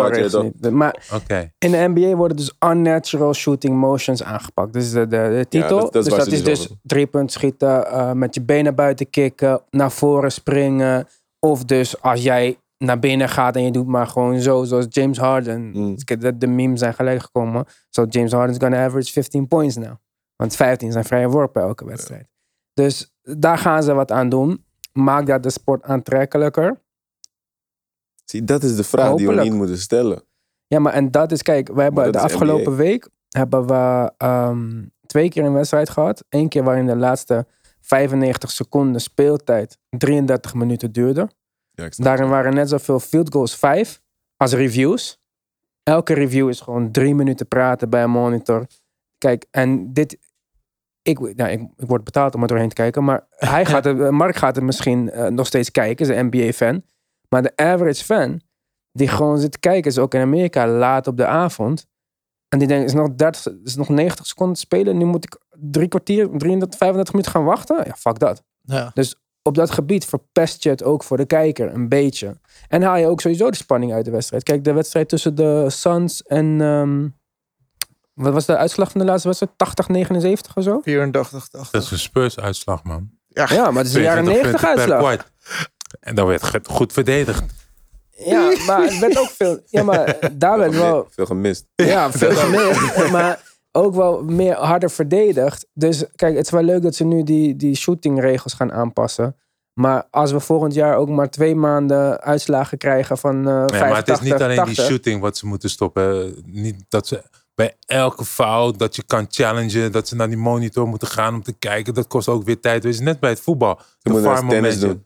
dat. Maar oké. in de NBA worden dus unnatural shooting motions aangepakt. Dus de, de, de titel. dat- dat is dus dat is dus dus over- drie punt schieten, eh, met je benen buiten kicken, naar voren springen. Of dus als jij naar binnen gaat en je doet maar gewoon zo, zoals James Harden. Mm. Dus de, memes zijn gelijk gekomen. So James Harden's gonna average 15 points now. Want 15 zijn vrije worpen elke wedstrijd. Dus daar gaan ze wat aan doen. Maak dat de sport aantrekkelijker. Zie, dat is de vraag die we niet moeten stellen. Ja, maar en dat is, kijk, we hebben de afgelopen NBA. week hebben we ehm, twee keer een wedstrijd gehad. Eén keer waarin de laatste 95 seconden speeltijd 33 minuten duurde. Ja, Daarin het. waren net zoveel field goals 5 als reviews. Elke review is gewoon drie minuten praten bij een monitor. Kijk, en dit. Ik, nou, ik, ik word betaald om er doorheen te kijken. Maar hij gaat er, Mark gaat er misschien eh, nog steeds kijken. Is een NBA-fan. Maar de average fan, die gewoon zit te kijken, is ook in Amerika laat op de avond. En die denkt, is nog, 30, is nog 90 seconden te spelen. Nu moet ik drie kwartier, 33, 35 minuten gaan wachten. Ja, fuck dat Ja. Op dat gebied verpest je het ook voor de kijker een beetje. En haal je ook sowieso de spanning uit de wedstrijd. Kijk, de wedstrijd tussen de Suns en... ehm, wat was de uitslag van de laatste wedstrijd? 80, 79 of zo? 84, 80. Dat is een Spurs-uitslag, man. Ja, maar het is een jaren 22 90 punten per uitslag. En dan werd het goed verdedigd. Ja, maar het werd ook veel... Ja, maar daar werd wel... Veel gemist. Ja, veel gemist. Maar ook wel meer harder verdedigd. Dus kijk, het is wel leuk dat ze nu die, die shootingregels gaan aanpassen. Maar als we volgend jaar ook maar twee maanden uitslagen krijgen van eh Ja, 85, maar het is niet alleen 80. die shooting wat ze moeten stoppen. Niet dat ze bij elke fout dat je kan challengen, dat ze naar die monitor moeten gaan om te kijken. Dat kost ook weer tijd. Wees net bij het voetbal. Je De moet tennis doen.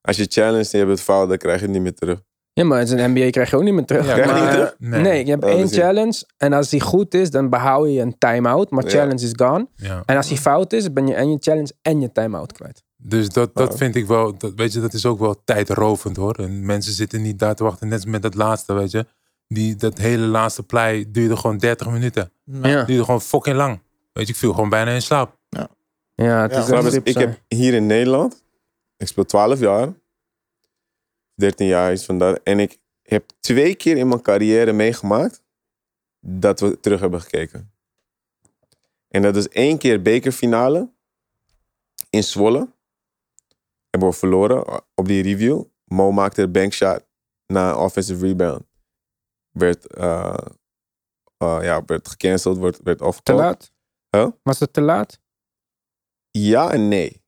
Als je challenge en je hebt het fout, dan krijg je het niet meer terug. Ja, maar in een NBA krijg je ook niet meer terug. Ja, Krijg je Maar, niet meer terug? Nee. Nee. je hebt Oh, één is- challenge. En als die goed is, dan behoud je een time-out. Maar Ja. challenge is gone. Ja. En als die fout is, ben je en je challenge en je time-out kwijt. Dus dat, dat Ja. vind ik wel, dat, weet je, dat is ook wel tijdrovend hoor. En mensen zitten niet daar te wachten, net als met dat laatste, weet je. Die, dat hele laatste play duurde gewoon 30 minuten. Ja, Duurde gewoon fucking lang. Weet je, ik viel gewoon bijna in slaap. ja het Ja, is dus, diep ik heb hier in Nederland, ik speel 12 jaar, 13 jaar is vandaar. En ik heb twee keer in mijn carrière meegemaakt dat we terug hebben gekeken. En dat is één keer bekerfinale in Zwolle. Hebben we verloren op die review. Mo maakte een bankshot na een offensive rebound. Werd, eh, eh, ja, werd gecanceld, werd, werd Te laat? Huh? Was het te laat? Ja en nee.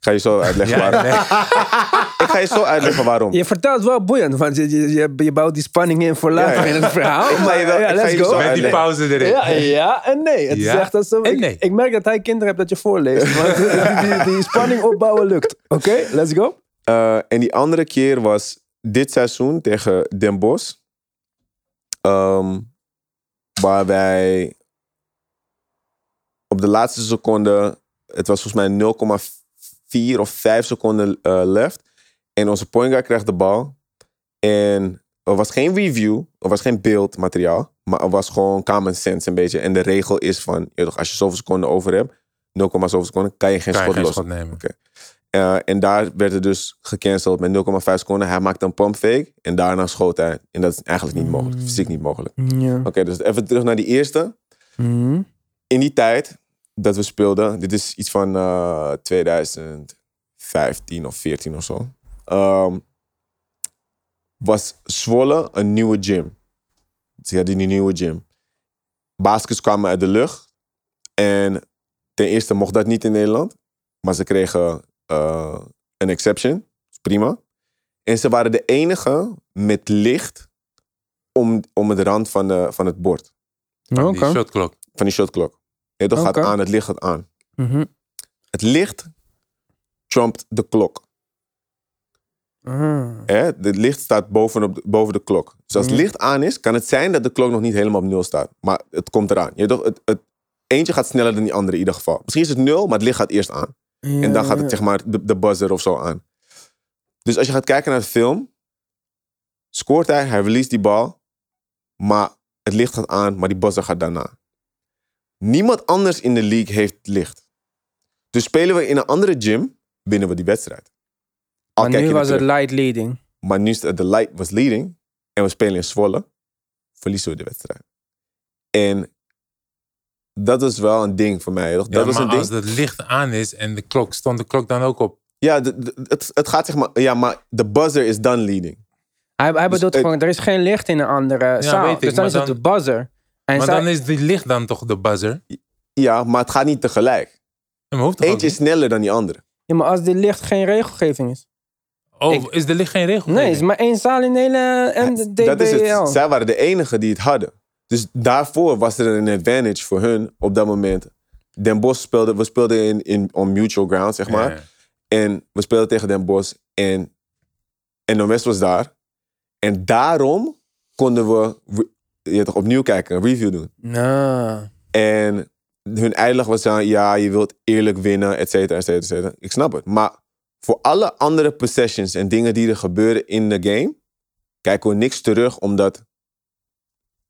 Ik ga je zo uitleggen Ja, waarom. nee. Ik ga je zo uitleggen waarom. Je vertelt wel boeiend, want je, je, je, je bouwt die spanning in voor later Ja, ja. in het verhaal. Ik ga je wel- ja, let's je go. zo Met die pauze erin. Ja, ja en nee. Het Ja is echt alsof, en ik, nee. ik merk dat hij kinderen hebt dat je voorleest. Want die, die, die spanning opbouwen lukt. Oké, let's go. Eh, en die andere keer was dit seizoen tegen Den Bosch. Ehm, waar wij op de laatste seconde, het was volgens mij 0,4 of 5 seconden eh, left. En onze point guard krijgt de bal. En er was geen review, er was geen beeldmateriaal. Maar er was gewoon common sense een beetje. En de regel is van, je toch, als je zoveel seconden over hebt, 0, zoveel seconden, kan je geen Kan je schot geen los. schot nemen. Eh, en daar werd het dus gecanceld met 0,5 seconden. Hij maakte een pump fake en daarna schoot hij. En dat is eigenlijk niet mogelijk, fysiek niet mogelijk. Ja. Oké, dus even terug naar die eerste. Mhm. In die tijd dat we speelden, dit is iets van eh 2015 of 14 of zo, ehm, was Zwolle een nieuwe gym. Ze hadden die nieuwe gym. Baskets kwamen uit de lucht. En ten eerste mocht dat niet in Nederland. Maar ze kregen eh, een exception. Prima. En ze waren de enige met licht om, om het rand van, de, van het bord. Die shotklok. Van die shotklok. Dat gaat aan, het licht gaat aan. Mhm. Het licht trumpt de klok. Ah. Hè? Het licht staat bovenop, de- boven de klok. Dus als het Mhm. licht aan is, kan het zijn dat de klok nog niet helemaal op nul staat. Maar het komt eraan. Je toch, het, het, eentje gaat sneller dan die andere in ieder geval. Misschien is het nul, maar het licht gaat eerst aan. En dan gaat het zeg maar de, de buzzer of zo aan. Dus als je gaat kijken naar de film, scoort hij, hij release die bal, maar het licht gaat aan, maar die buzzer gaat daarna. Niemand anders in de league heeft licht. Dus spelen we in een andere gym, winnen we die wedstrijd. Al Maar nu was het light leading. Maar nu is de light was leading en we spelen in Zwolle, verliezen we de wedstrijd. En dat is wel een ding voor mij. toch? Ja, Dat maar een ding. als het licht aan is en de klok, stond de klok dan ook op? Ja, de- de- het, het gaat zeg maar. Ja, maar de buzzer is done leading. Hij, hij Dus bedoelt gewoon, er is geen licht in een andere zaal. weet ik, dus dan is het dan- de buzzer. En Maar zij- dan is die licht dan toch de buzzer? Ja, maar het gaat niet tegelijk. Eentje is sneller dan die andere. ja, maar als die licht geen regelgeving is. Oh, ik- is de licht geen regel? Nee, het is maar één zaal in de hele de Dat is het. Zij waren de enigen die het hadden. Dus daarvoor was er een advantage voor hun op dat moment. Den Bosch speelde, we speelden in, in on mutual ground, zeg maar. Ja. En we speelden tegen Den Bosch en, en NOS was daar. En daarom konden we je toch, opnieuw kijken, een review doen. Nou, En hun uitleg was dan, ja, je wilt eerlijk winnen, et cetera, et cetera, et cetera. Ik snap het. Maar voor alle andere possessions en dingen die er gebeuren in de game, kijken we niks terug, omdat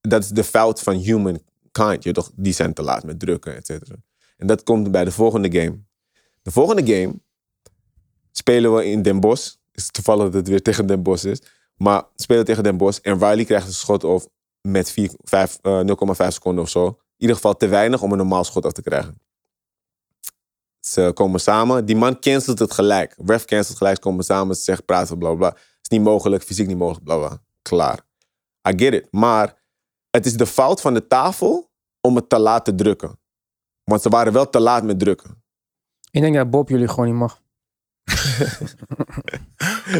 dat is de fout van humankind. Je toch, die zijn te laat met drukken, et cetera. En dat komt bij de volgende game. De volgende game spelen we in Den Bosch. Het is toevallig dat het weer tegen Den Bosch is. Maar spelen tegen Den Bosch en Riley krijgt een schot of met vier- vijf, eh, 0,5 seconden of zo. In ieder geval te weinig om een normaal schot af te krijgen. Ze komen samen. Die man cancelt het gelijk. Ref cancelt gelijk. Ze komen samen. Ze zeggen praten, bla bla. bla. is niet mogelijk. Fysiek niet mogelijk, bla bla. Klaar. I get it. Maar het is de fout van de tafel om het te laat te drukken. Want ze waren wel te laat met drukken. ik denk dat Bob jullie gewoon niet mag.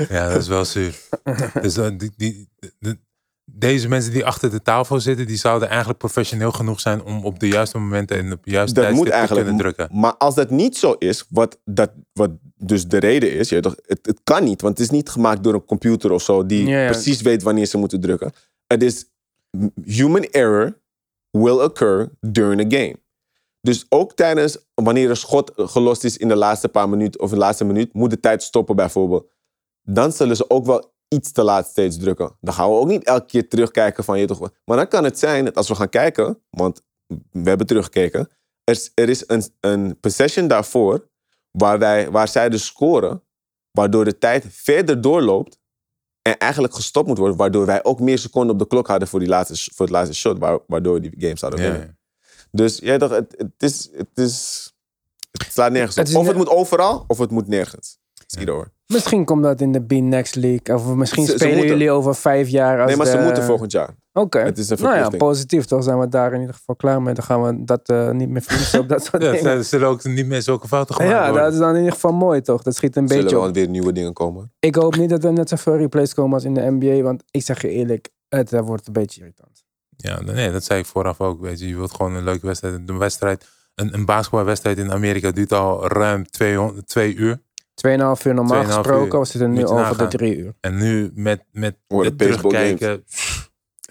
Ja, dat is wel zuur. dus, die, deze mensen die achter de tafel zitten, die zouden eigenlijk professioneel genoeg zijn om op de juiste momenten en op de juiste Dat moet tijdstip te kunnen drukken. Maar als dat niet zo is, wat, dat, wat dus de reden is, je het, het kan niet, want het is niet gemaakt door een computer of zo die Ja, ja. precies weet wanneer ze moeten drukken. Het is human error will occur during a game. Dus ook tijdens wanneer een schot gelost is in de laatste paar minuten of de laatste minuut, moet de tijd stoppen bijvoorbeeld. Dan zullen ze ook wel iets te laat steeds drukken. Dan gaan we ook niet elke keer terugkijken van je toch. Maar dan kan het zijn dat als we gaan kijken, want we hebben teruggekeken, er is, er is een, een possession daarvoor waar, wij, waar zij dus scoren, waardoor de tijd verder doorloopt En eigenlijk gestopt moet worden, waardoor wij ook meer seconden op de klok hadden voor, die laatste, voor het laatste shot, waar- waardoor we die game zouden Ja, winnen. Dus jij dacht, het, het, is, het, is, het slaat nergens op. Of het moet overal, of het moet nergens. Misschien komt dat in de B Next League. Of misschien Ze- spelen jullie over vijf jaar. Als Nee, maar ze de- moeten volgend jaar. Oké. Het is een Nou ja, positief. Toch zijn we daar in ieder geval klaar mee. Dan gaan we dat eh, niet meer verliezen op dat soort Ja, dingen. er zullen ook niet meer zulke fouten gemaakt Ja, worden. dat is dan in ieder geval mooi toch? Dat schiet een zullen beetje wel op. weer nieuwe dingen komen. Ik hoop niet dat er net zoveel replays komen als in de NBA. Want ik zeg je eerlijk, het wordt een beetje irritant. Ja, nee, dat zei ik vooraf ook. Weet je, je wilt gewoon een leuke wedstrijd. Een wedstrijd, een, een basketbalwedstrijd in Amerika duurt al ruim twee, twee uur. 2,5 uur normaal 2,5 gesproken. uur. We zitten nu Moet je over de nagaan. drie uur. En nu met, met, Worden met baseball terugkijken,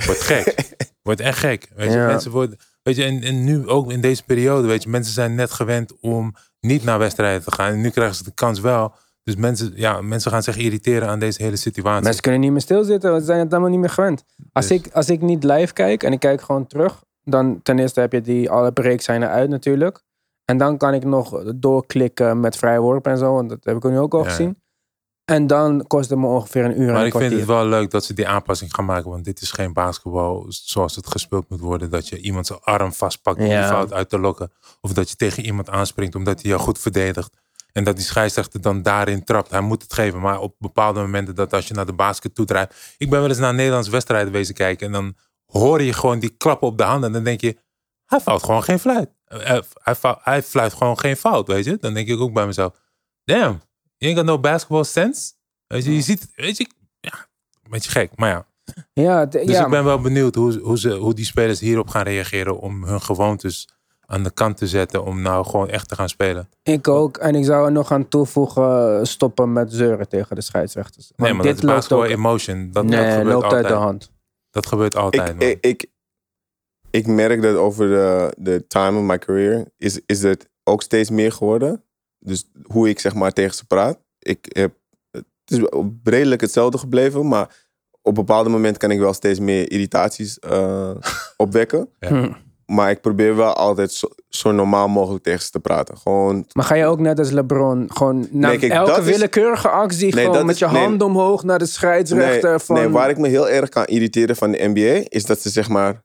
wordt gek. wordt echt gek. Weet je, Ja. mensen worden, weet je, en, en nu ook in deze periode, weet je, mensen zijn net gewend om niet naar wedstrijden te gaan. En nu krijgen ze de kans wel. Dus mensen, ja, mensen gaan zich irriteren aan deze hele situatie. Mensen kunnen niet meer stilzitten. want Ze zijn het allemaal niet meer gewend. Als, Dus- ik, als ik niet live kijk en ik kijk gewoon terug. Dan ten eerste heb je die alle breaks zijn eruit natuurlijk. En dan kan ik nog doorklikken met vrijworpen en zo. Want dat heb ik nu ook al Ja. gezien. En dan kost het me ongeveer een uur en Maar een ik vind het wel leuk dat ze die aanpassing gaan maken. Want dit is geen basketbal zoals het gespeeld moet worden. Dat je iemand zijn arm vastpakt om Ja. die fout uit te lokken. Of dat je tegen iemand aanspringt omdat hij jou goed verdedigt. En dat die scheidsrechter dan daarin trapt. Hij moet het geven. Maar op bepaalde momenten dat als je naar de basket toe draait. Ik ben wel eens naar Nederlandse wedstrijden wezen kijken. En dan hoor je gewoon die klappen op de handen. En dan denk je, hij fout gewoon geen fluit. Eh, eh, Hij, fou- hij fluit gewoon geen fout, weet je. Dan denk ik ook bij mezelf. Damn, you ain't got no basketball sense. Weet je, je ziet, weet je, ja, een beetje gek. Maar ja, Ja, dus ja, ik ben wel benieuwd hoe, hoe, ze, hoe die spelers hierop gaan reageren om hun gewoontes aan de kant te zetten om nou gewoon echt te gaan spelen. ik ook. En ik zou er nog aan toevoegen, stoppen met zeuren tegen de scheidsrechters. Want nee, maar dit dat is loopt basketball ook, emotion. Dat, dat nee, gebeurt loopt altijd. uit de hand. Dat gebeurt altijd, Ik, man. ik, ik, ik merk dat over de, de time of my career is, is het ook steeds meer geworden. Dus hoe ik zeg maar tegen ze praat. Ik heb, het is redelijk hetzelfde gebleven, maar op bepaalde momenten kan ik wel steeds meer irritaties eh, opwekken. Ja. Hm. Maar ik probeer wel altijd zo, zo normaal mogelijk tegen ze te praten. Gewoon, Maar ga je ook net als LeBron gewoon na kijk, elke is- willekeurige actie Nee, gewoon met is- je nee. hand omhoog naar de scheidsrechter nee, van... nee, waar ik me heel erg kan irriteren van de NBA is dat ze zeg maar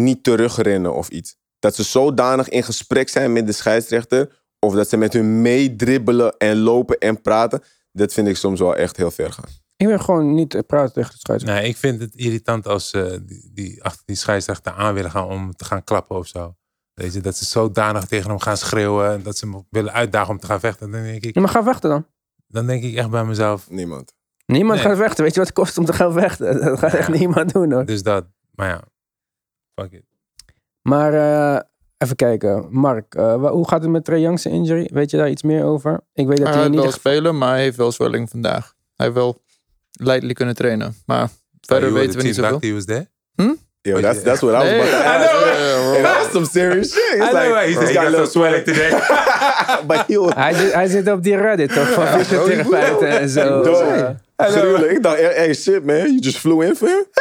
niet terugrennen of iets. Dat ze zodanig in gesprek zijn met de scheidsrechter of dat ze met hun meedribbelen en lopen en praten. Dat vind ik soms wel echt heel ver gaan. Ik wil gewoon niet eh, praten tegen de scheidsrechter. Nee, ik vind het irritant als ze die, die achter die scheidsrechter aan willen gaan om te gaan klappen of zo. Weet je, dat ze zodanig tegen hem gaan schreeuwen en dat ze hem willen uitdagen om te gaan vechten. Dan denk ik, Ja, maar ga vechten dan. dan denk ik echt bij mezelf, Niemand. Niemand Nee. gaat vechten. Weet je wat het kost om te gaan vechten? Dat gaat echt niemand doen hoor. dus dat. Maar ja, fuck it. Maar eh, even kijken. Mark, eh, hoe gaat het met Trae Young's injury? Weet je daar iets meer over? Ik weet dat Hij hij ieder geval... spelen, maar hij heeft wel zwelling vandaag. Hij heeft wel leidelijk kunnen trainen. Maar verder Oh, weten we niet zoveel. back, he was there? Yo, that's, that's what I was about to I ask. know. Hey, that's some serious shit. It's like, he's got a little swelling today. but he was Hij, zit, hij zit op die Reddit toch? Van fysiotherapeuten en zo. Eh, gruwelijk. Ik dacht, hey shit man, you just flew in for him?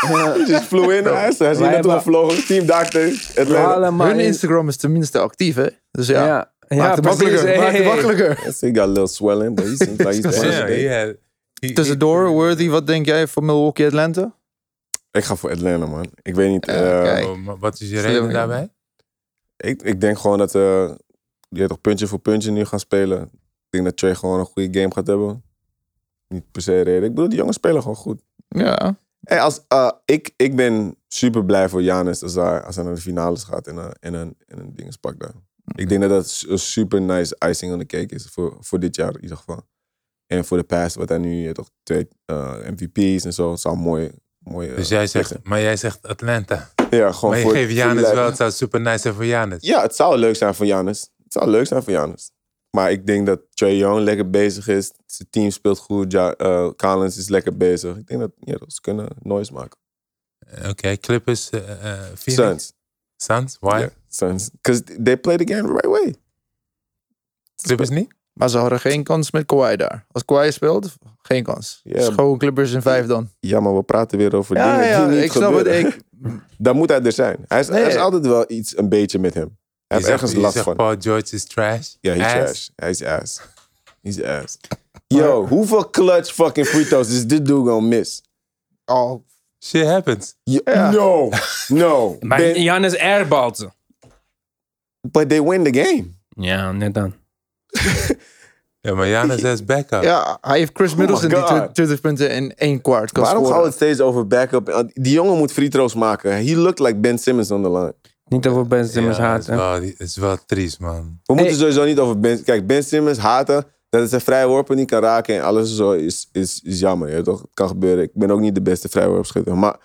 Just flew in. Hij is hier naartoe gevlogen. Team doctor. we Atlanta. Hun in- Instagram is tenminste actief, hè? Dus ja, Ja, maakt het makkelijker. Maakt het makkelijker. Yes, he got a little swelling, but he seems like he's fine. ja. He- Tussendoor, Worthy, wat denk jij voor Milwaukee Atlanta? Ik ga voor Atlanta, man. Ik weet niet. Eh. Oh, maar wat is je reden daarbij? ik, ik denk gewoon dat uh, die toch puntje voor puntje nu gaan spelen. Ik denk dat Trey gewoon een goede game gaat hebben. Niet per se reden. Ik bedoel, die jongens spelen gewoon goed. Ja, Hey, als, uh, ik, ik ben super blij voor Janis als hij, als hij naar de finales gaat en, uh, en een, en een dingenspak daar. Ik denk dat dat een super nice icing on the cake is voor, voor dit jaar in ieder geval. En voor de past, wat hij nu, je toch twee uh, MVP's en zo, zou mooi. mooi uh, Dus jij zegt, liggen. maar jij zegt Atlanta. ja, gewoon Maar je voor, geeft Janis wel, het zou super nice zijn voor Janis. Ja, het zou leuk zijn voor Janis. Het zou leuk zijn voor Janis. Maar ik denk dat Trey Young lekker bezig is. Zijn team speelt goed. Ja, uh, Collins is lekker bezig. Ik denk dat ja, dat ze kunnen noise maken. Oké, Clippers, eh eh, Phoenix. Suns. Suns, why? Yeah, Suns. Because they play the game the right way. Clippers niet? maar ze hadden geen kans met Kawhi daar. Als Kawhi speelt, geen kans. Ja. Dus gewoon Clippers in vijf dan. Ja, maar we praten weer over Ja, dingen ja, die niet ik snap het. Ik, Dan moet hij er zijn. Hij is, Nee. er is altijd wel iets een beetje met hem. Hij ergens zegt, je last van. Paul George is trash. Ja, he's Ass. trash. Hij is ass. He's ass. Yo, hoeveel clutch fucking free throws is dit dude gonna miss? Oh, Shit happens. Ja. No, no. Maar Ben- Janis ze. but they win the game. Ja, net dan. Ja, maar Janis is backup. ja, hij heeft Chris Oh Middleton my die God. tw- 20 punten in één kwart kan Waarom gaan we het steeds over backup? Die jongen moet free throws maken. He looked like Ben Simmons on the line. Niet over Ben Simmons Ja, het is, haten. wel, het is wel triest, man. We moeten Hey. sowieso niet over Ben... Kijk, Ben Simmons haten, dat het zijn vrijworpen niet kan raken en alles zo is, is, is jammer. Je, toch? Het kan gebeuren. Ik ben ook niet de beste vrijworpschutter. Maar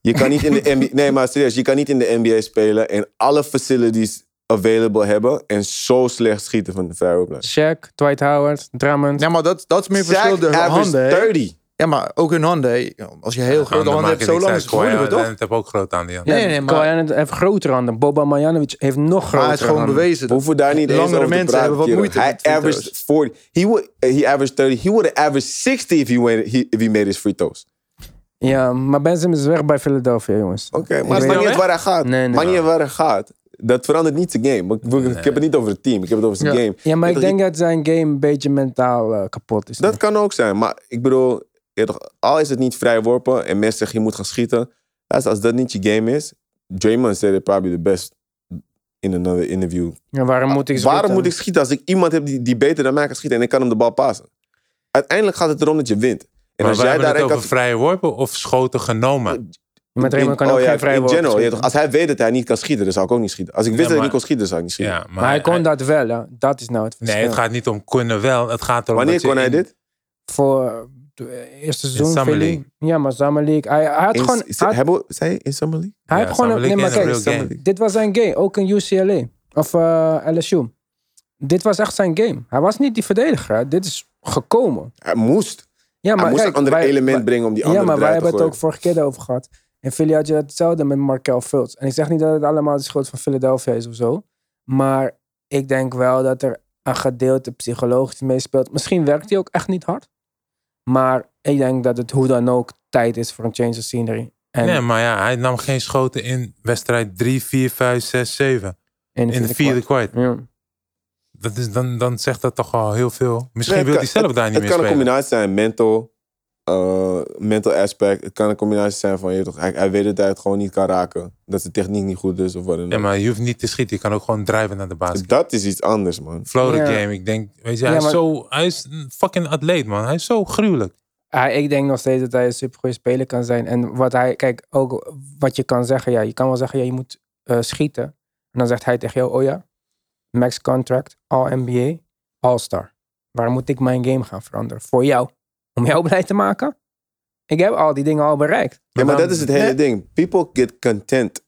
je kan niet in de NBA... Nee, maar serieus. Je kan niet in de NBA spelen en alle facilities available hebben en zo slecht schieten van de vrijworplijn. Shaq, Dwight Howard, Drummond. Ja, maar dat, dat is meer verschil de handen. hè? 30. Ja, maar ook hun handen. Als je heel grote Handen handen hebt, zo lang is het toch? Leonard heeft ook grote handen, ja. Nee, nee, maar- heeft grotere handen. Boba Marjanovic heeft nog grotere Maar hij is gewoon handen. bewezen. We dat- hoeven daar niet eens Langere over mensen praten. hebben wat moeite Hij averaged 40. He, would, he averaged 30. He would have averaged 60 if he, went, he, if he made his free throws. Ja, maar Ben Simmons is weg bij Philadelphia, jongens. Oké, Ik maar het maakt niet uit waar hij gaat. Nee, nee. maakt niet uit waar hij gaat. Dat verandert niet zijn game. Ik, ik- ik heb het niet over het team. Ik heb het over zijn Ja. game. Ja, maar ik denk dat zijn game een beetje mentaal eh, kapot is. Dat kan ook zijn. Maar ik bedoel, ja, toch, al is het niet vrijworpen en mensen zeggen je moet gaan schieten. Als, als dat niet je game is. Draymond said it probably the best in another interview. ja, waarom moet ik Waarom schieten? moet ik schieten als ik iemand heb die, die beter dan mij kan schieten en ik kan hem de bal passen? Uiteindelijk gaat het erom dat je wint. En maar als jij over kan... vrije worpen of schoten genomen. Met Raymond kan in- ook oh ja, geen vrije in worpen general, ja, schieten. toch, Als hij weet dat hij niet kan schieten, dan zou ik ook niet schieten. Als ik wist Ja, dat hij maar- niet kon schieten, dan zou ik niet schieten. Ja, maar, Maar hij kon dat wel, hè. Dat is nou het verschil. Nee, het gaat niet om kunnen wel. Het gaat erom Wanneer dat je kon hij in- dit? Voor eerste seizoen. Summer Philly. League. Ja, maar Summer League. Hij, hij had In, gewoon... hij hebben, zei je in Summer League? Hij Ja, heeft gewoon... Nee, maar kijk, game. dit was zijn game. Ook in UCLA. Of eh, LSU. Dit was echt zijn game. Hij was niet die verdediger. hè. Dit is gekomen. Hij moest. Ja, maar hij moest kijk, een ander wij- element wij- brengen om die Ja, andere maar wij eruit te hebben het ook vorige keer over gehad. In Philly had je hetzelfde met Markel Fultz. En ik zeg niet dat het allemaal de schuld van Philadelphia is of zo. Maar ik denk wel dat er een gedeelte psychologisch meespeelt. Misschien werkt hij ook echt niet hard. Maar ik denk dat het hoe dan ook tijd is voor een change of scenery. En Nee, maar ja, hij nam geen schoten in wedstrijd 3, 4, 5, 6, 7. In de vierde kwart. Ja. Dat is, dan, dan zegt dat toch al heel veel. Misschien Nee, wil het hij zelf daar het, niet het meer kan een combinatie zijn, mental, eh, mental aspect. Het kan een combinatie zijn van, je, toch, hij, hij weet dat hij het gewoon niet kan raken. Dat zijn techniek niet goed is of wat dan ook. Ja, maar je hoeft niet te schieten. Je kan ook gewoon drijven naar de basket. Dat is iets anders, man. Flow Ja. game. Ik denk, weet je, Ja, hij, is zo, hij is een fucking atleet, man. Hij is zo gruwelijk. Ah, ik denk nog steeds dat hij een supergoeie speler kan zijn. En wat hij, kijk, ook wat je kan zeggen. Ja, je kan wel zeggen, ja, je moet eh, schieten. En dan zegt hij tegen jou, oh ja, max contract, all NBA, all-star. Waarom moet ik mijn game gaan veranderen? Voor jou. Om jou blij te maken? Ik heb al die dingen al bereikt. Ja, maar dan- dat is het hele ding. People get content.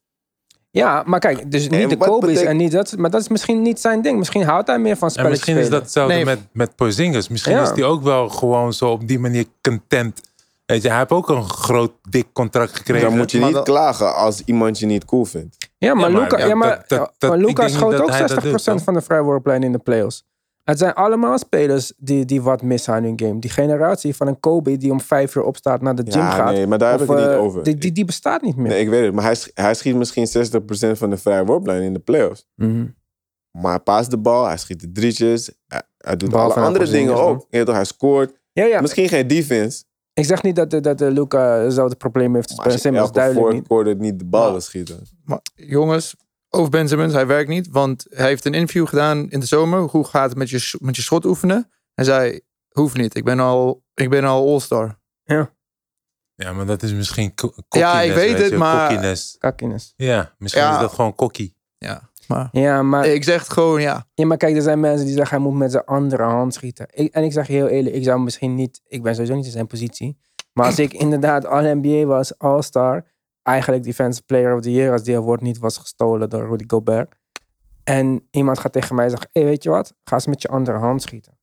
Ja, maar kijk, dus niet En de Kobe's betekent- en niet dat. Maar dat is misschien niet zijn ding. Misschien houdt hij meer van En spelletjes misschien is dat hetzelfde Nee. met, met Porzingis. Misschien Ja. is hij ook wel gewoon zo op die manier content. Weet je, hij heeft ook een groot, dik contract gekregen. Dan moet je niet dat- klagen als iemand je niet cool vindt. Ja, maar Ja, maar Luca, ja, ja, maar, dat- dat- maar ik Luca schoot dat ook hij dat 60% doet, toch? van de vrijworplijn in de playoffs. Het zijn allemaal spelers die, die wat missen aan hun game. Die generatie van een Kobe die om vijf uur opstaat naar de gym Ja, gaat. nee, maar daar heb of, ik het niet eh, over. Die, die, die bestaat niet meer. Nee, ik weet het. Maar hij, sch- hij schiet misschien 60% van de vrije worplijn in de playoffs. Mhm. Maar hij paast de bal, hij schiet de drietjes. Hij, hij doet alle andere dingen ook. Ja, toch, hij scoort. Ja, ja. Misschien geen defense. Ik zeg niet dat, dat de Luca hetzelfde probleem heeft Maar als je Simmons. elke Duidelijk niet. niet de bal schieten. Maar jongens, over Ben Simmons, hij werkt niet. Want hij heeft een interview gedaan in de zomer. Hoe gaat het met je, met je schot oefenen? Hij zei, hoeft niet. Ik ben al, ik ben al all-star. Ja, maar dat is misschien Ja, ik weet het, je, maar- cockiness. Kakkiness. Ja, misschien Ja. is dat gewoon kokkie. Ja, maar Ja, maar, ik zeg het gewoon, ja. ja, maar kijk, er zijn mensen die zeggen hij moet met zijn andere hand schieten. Ik, en ik zeg je heel eerlijk, ik zou misschien niet... Ik ben sowieso niet in zijn positie. Maar als ik inderdaad All-NBA was, All-Star... Eigenlijk Defensive Player of the Year als die award niet was gestolen door Rudy Gobert. En iemand gaat tegen mij zeggen, hey, weet je wat? Ga eens met je andere hand schieten.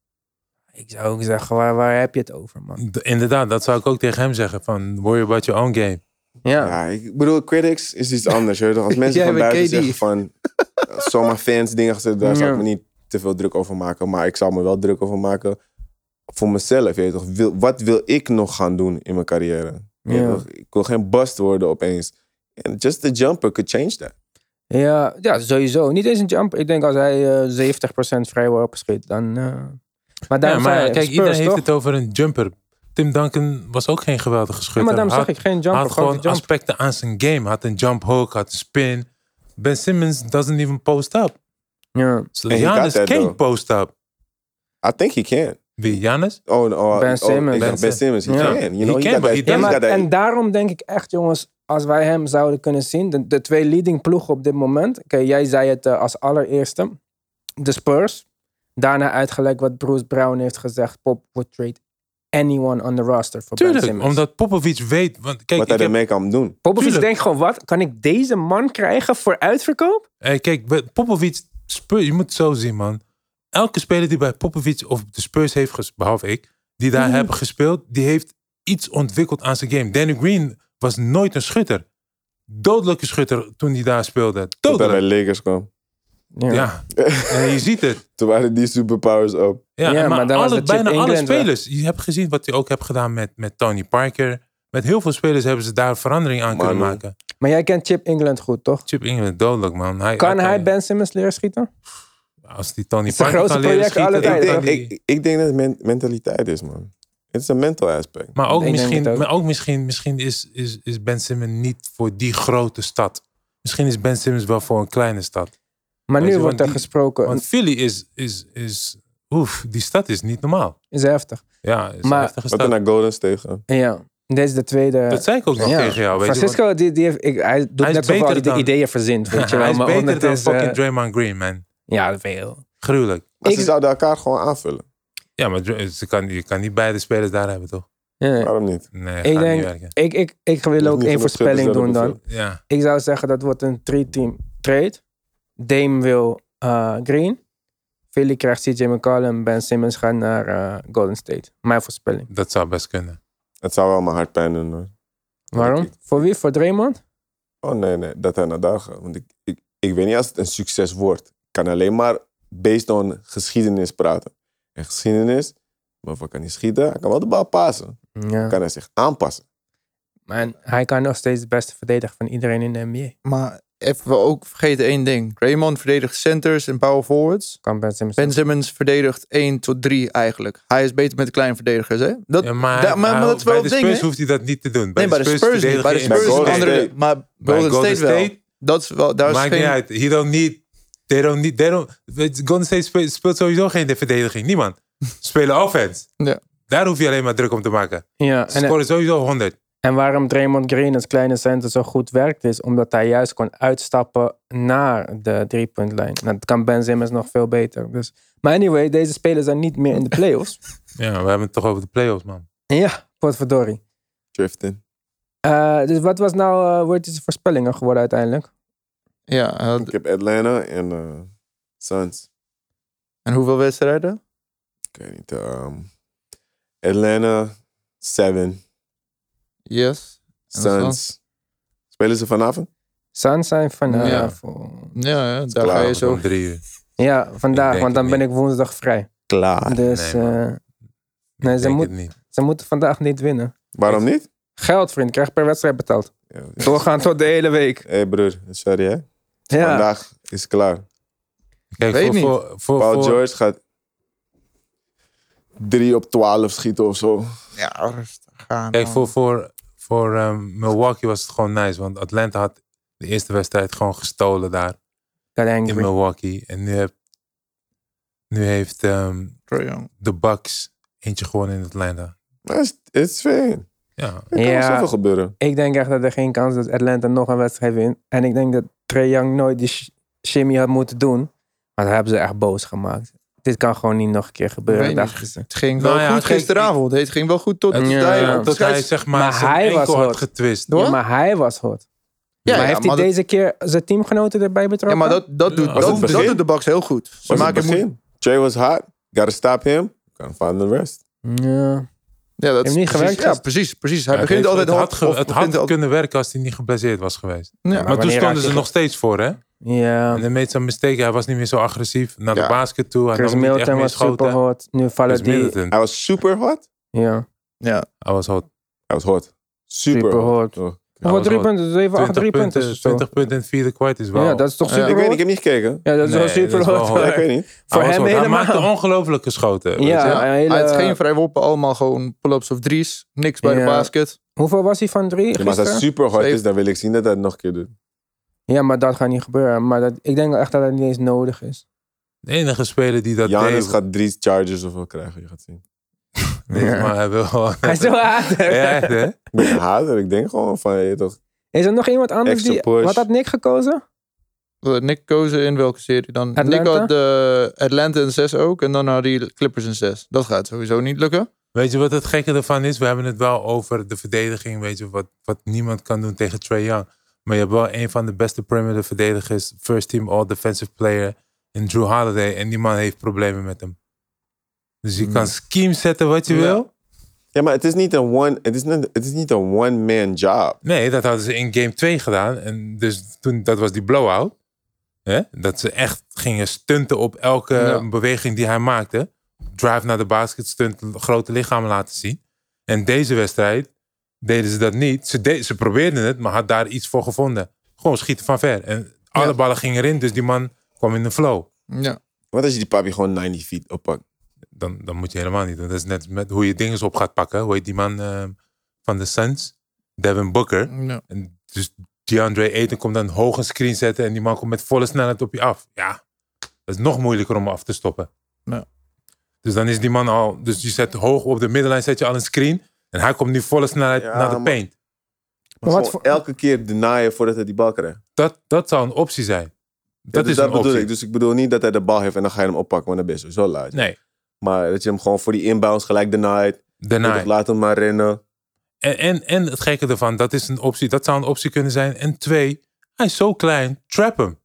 Ik zou ook zeggen, waar, waar heb je het over, man? Inderdaad, dat zou ik ook tegen hem zeggen. Van, worry about your own game. Ja, Ja, ik bedoel, critics is iets anders. toch? Als mensen van buiten KD. zeggen van... Zomaar fans dingen gezegd, daar zou ik me niet te veel druk over maken. Maar ik zou me wel druk over maken voor mezelf. Je weet toch? Wil, wat wil ik nog gaan doen in mijn carrière? Ja. Ik wil geen bust worden opeens. En just the jumper could change that. ja, ja, sowieso. Niet eens een jump. Ik denk als hij eh 70% vrijworpen schiet, dan... eh, Maar Ja, daarom maar zei je, kijk, Spurs, iedereen heeft het over een jumper. Tim Duncan was ook geen geweldige Ja, schutter. maar daarom had, zeg ik geen jumper, had gewoon jumper. aspecten aan zijn game. Had een jump hook, had een spin. Ben Simmons doesn't even post up. Ja. So Giannis can't though. post up. I think he can. Wie, Giannis? Oh, no, oh, Ben oh, Simmons. Ben Ben Simmons, he Ja. can. You know, He he, can, got but that, he Ja, he's maar, got that- en daarom denk ik echt, jongens, als wij hem zouden kunnen zien, de, de twee leading ploegen op dit moment. Oké, jij zei het eh, als allereerste. De Spurs. Daarna uitgelegd wat Bruce Brown heeft gezegd. Pop would trade anyone on the roster voor Ben Tuurlijk, Simmons. omdat Popovic weet... Want kijk, wat hij ik heb, ermee kan doen. Popovic denkt gewoon, wat? Kan ik deze man krijgen voor uitverkoop? eh, kijk Popovic, je moet het zo zien, man. Elke speler die bij Popovic of de Spurs heeft gespeeld, behalve ik, die daar hebben gespeeld, die heeft iets ontwikkeld aan zijn game. Danny Green was nooit een schutter. Dodelijke schutter toen hij daar speelde. Tot hij bij. Lakers kwam. Ja, en je ziet het. Toen waren die superpowers op. Ja, Ja, maar, alle, bijna alle England spelers. Je hebt gezien wat hij ook heeft gedaan met, met Tony Parker. Met heel veel spelers hebben ze daar verandering aan kunnen maken. Maar jij kent Chip England goed, toch? Chip England, dodelijk man. Hij, Kan hij Ben Simmons leren schieten? Als die Tony is het Parker grootste kan leren project aller schieten, Ik dan tijden. ik, die- ik denk dat het men- mentaliteit is, man. Het is een mental aspect. Maar ook Ik denk misschien, het ook. maar ook misschien, misschien is, is, is Ben Simmons niet voor die grote stad. Misschien is Ben Simmons wel voor een kleine stad. Maar Weet nu je, wordt er die- gesproken. Want Philly is, is, is oef, die stad is niet normaal. is heftig. Ja, is Maar- een heftige Wat er stad. naar Golden State gaan. Ja. Dit is de tweede. Dat zei ik ook nog ja. tegen jou. Weet je, want Francisco, die, die heeft, ik, hij doet Hij is net zoveel beter hij de dan- ideeën verzint. Weet je wel. hij is maar beter dan ondertussen, fucking eh, Draymond Green, man. Ja, veel. Gruwelijk. Maar Ik- ze zouden elkaar gewoon aanvullen. Ja, maar ze kan, je kan niet beide spelers daar hebben, toch? Ja. Waarom niet? Nee, Ik gaat niet denk- werken. Ik, ik, ik wil ook één voorspelling doen dan. Ja, Ik zou zeggen dat wordt een three-team trade. Dame wil eh, Green. Philly krijgt CJ McCollum. Ben Simmons gaat naar eh, Golden State. Mijn voorspelling. dat zou best kunnen. Het zou wel mijn hart pijn doen. Hoor. Waarom? Voor wie? Voor Draymond? Oh nee, nee, dat hij naar daar gaat. Want ik, ik, ik weet niet als het een succes wordt. Kan alleen maar based on geschiedenis praten. En geschiedenis, waarvoor kan hij schieten? Hij kan wel de bal passen. Ja. Kan hij zich aanpassen. En hij kan nog steeds de beste verdediger van iedereen in de NBA. Maar even wel ook vergeten één ding. Draymond verdedigt centers en power forwards. Kan Ben Simmons. Ben Simmons verdedigt 1 tot 3 eigenlijk. Hij is beter met de kleine verdedigers, hè? Dat, Ja, maar, da- maar, maar dat is wel bij de ding, Spurs hoeft hij dat niet te doen. Bij Nee, bij de Spurs niet. Bij de Spurs Golden andere... State. Maar Bij Golden Golden State wel. State Dat is wel... Daar is Maakt geen... niet uit. He don't need... They don't need... They don't, Golden State speelt, speelt sowieso geen de verdediging. Niemand. Ze spelen offense. Ja. Daar hoef je alleen maar druk om te maken. Ja, Ze en, scoren sowieso 100. en waarom Draymond Green als kleine center zo goed werkt, is omdat hij juist kon uitstappen naar de driepuntlijn. Nou, Dat kan Ben Simmons nog veel beter. Dus, maar anyway, deze spelers zijn niet meer in de playoffs. Ja, we hebben het toch over de playoffs, man. ja, potverdorie. Drifting. Eh dus wat was nou, uh, wordt deze voorspellingen geworden uiteindelijk? Ja, Ik heb Atlanta en eh, Suns. en hoeveel wedstrijden? Ik weet niet. ehm, Atlanta, 7. Yes. Suns. Spelen ze vanavond? Suns zijn vanavond. Ja, Ja, ja daar klaar. ga je zo... Om drie uur. vandaag, want dan ben ik woensdag vrij. Klaar. Dus nee, eh, nee, Ik ze, moet, het niet. ze moeten vandaag niet winnen. Waarom niet? Geld, vriend, krijg per wedstrijd betaald. Ja. Doorgaan tot de hele week. Hé hey broer, sorry hè. Ja, Vandaag is klaar. Kijk, Weet voor, niet. voor, voor, Paul voor- George gaat 3 op 12 schieten of zo. Ja, rustig gaan. Kijk, voor, voor, voor ehm, Milwaukee was het gewoon nice. Want Atlanta had de eerste wedstrijd gewoon gestolen daar in. Milwaukee. En nu, heb, nu heeft ehm, de Bucks eentje gewonnen in Atlanta. Het is- het is fijn. Ja, Er kan Ja. zoveel gebeuren. Ik denk echt dat er geen kans is dat Atlanta nog een wedstrijd wint. En ik denk dat Trae Young nooit die sh- shimmy had moeten doen. Maar dat hebben ze echt boos gemaakt. Dit kan gewoon niet nog een keer gebeuren. Het ging Nou wel ja, goed kijk, gisteravond. Het ging wel goed tot Het- Ja. Ja, hij zeg maar, Maar zijn hij was hot. getwist. Ja, maar hij was hot. Ja, maar ja, heeft hij maar dat- deze keer zijn teamgenoten erbij Ja, betrokken? maar dat, dat, doet, Ja, dat, het doet de Bucks heel goed. Ze Was het maken moe- begin? Trey was hot. Gotta stop him. Can find the rest. Ja. Ja, dat Heeft is niet precies, gewerkt, ja, precies, precies. Hij Ja, begint het, altijd het hard. had, het had altijd- kunnen werken als hij niet geblesseerd was geweest. Ja, Maar, toen stonden ze nog steeds voor, hè? ja. En hij made some mistake. Hij was niet meer zo agressief naar de basket toe. Hij Chris nam niet echt Middleton meer was super hot. Nu vallen Chris die... Middleton, Hij was super hot. Ja. Ja, hij was hot. Hij was hot. Super, Super hot. hot. Hoeveel was drie wel punten? 7, 8 drie punten. is het zo. 20 punten in het vierde kwart is wel... Ja, dat is toch Ja, super Ik weet niet, ik heb niet gekeken. Ja, dat is Nee, wel super dat is wel hot. hot. Ja, hoor. ik weet niet. Voor hem hot. Hij maakte helemaal. ongelofelijke schoten. weet je. Ja, een hele... Hij had geen vrijwoppen, allemaal gewoon pull-ups of drie's. Niks bij de Ja. basket. Hoeveel was hij van drie Ja, maar als dat super hot is, dan wil ik zien dat hij het nog een keer doet. Ja, maar dat gaat niet gebeuren. Maar dat, ik denk echt dat het niet eens nodig is. De enige speler die dat Janis deed... gaat drie charges of wel krijgen, je gaat zien. Nee, maar hij wil gewoon... Hij is zo hard. Ja, echt, hè? Ik ben hater, ik denk gewoon van, je toch... Is er nog iemand anders die... push. Wat had Nick gekozen? Eh, Nick kozen in welke serie dan? Atlanta? Nick had de Atlanta in 6 ook. En dan had hij Clippers in 6. Dat gaat sowieso niet lukken. Weet je wat het gekke ervan is? We hebben het wel over de verdediging, weet je, wat, wat niemand kan doen tegen Trae Young. Maar je hebt wel een van de beste perimeter verdedigers, first team all defensive player in Drew Holiday. En die man heeft problemen met hem. Dus je kan scheme zetten wat je Ja. wil. Ja, maar het is niet een one, het is niet, het is niet een one-man job. Nee, dat hadden ze in game 2 gedaan. En dus toen, dat was die blowout. Hè? Dat ze echt gingen stunten op elke Ja. beweging die hij maakte. Drive naar de basket, stunt, grote lichamen laten zien. En deze wedstrijd deden ze dat niet. Ze, de- ze probeerden het, maar had daar iets voor gevonden. Gewoon schieten van ver. En alle Ja. ballen gingen erin, dus die man kwam in de flow. Ja. Wat als je die papi gewoon 90 feet oppakt? Dan, dan moet je helemaal niet doen. Dat is net met hoe je dingen op gaat pakken. Hoe heet die man eh, van de Suns? Devin Booker. ja. En dus DeAndre Ayton komt dan hoog een screen zetten en die man komt met volle snelheid op je af. Ja, dat is nog moeilijker om af te stoppen. Ja. Dus dan is die man al, dus je zet hoog op de middenlijn, zet je al een screen en hij komt nu volle snelheid Ja, naar de paint. Maar wat voor- elke keer denyen voordat hij die bal krijgt. Dat, dat zou een optie zijn. Ja, Dat dus is dat een bedoel optie. ik. Dus ik bedoel niet dat hij de bal heeft en dan ga je hem oppakken, want dan ben je sowieso luid. Nee, Maar dat je hem gewoon voor die inbounds gelijk denied. deny. Laat hem maar rennen. En, en, en het gekke ervan, dat is een optie. Dat zou een optie kunnen zijn. En twee, hij is zo klein, trap hem.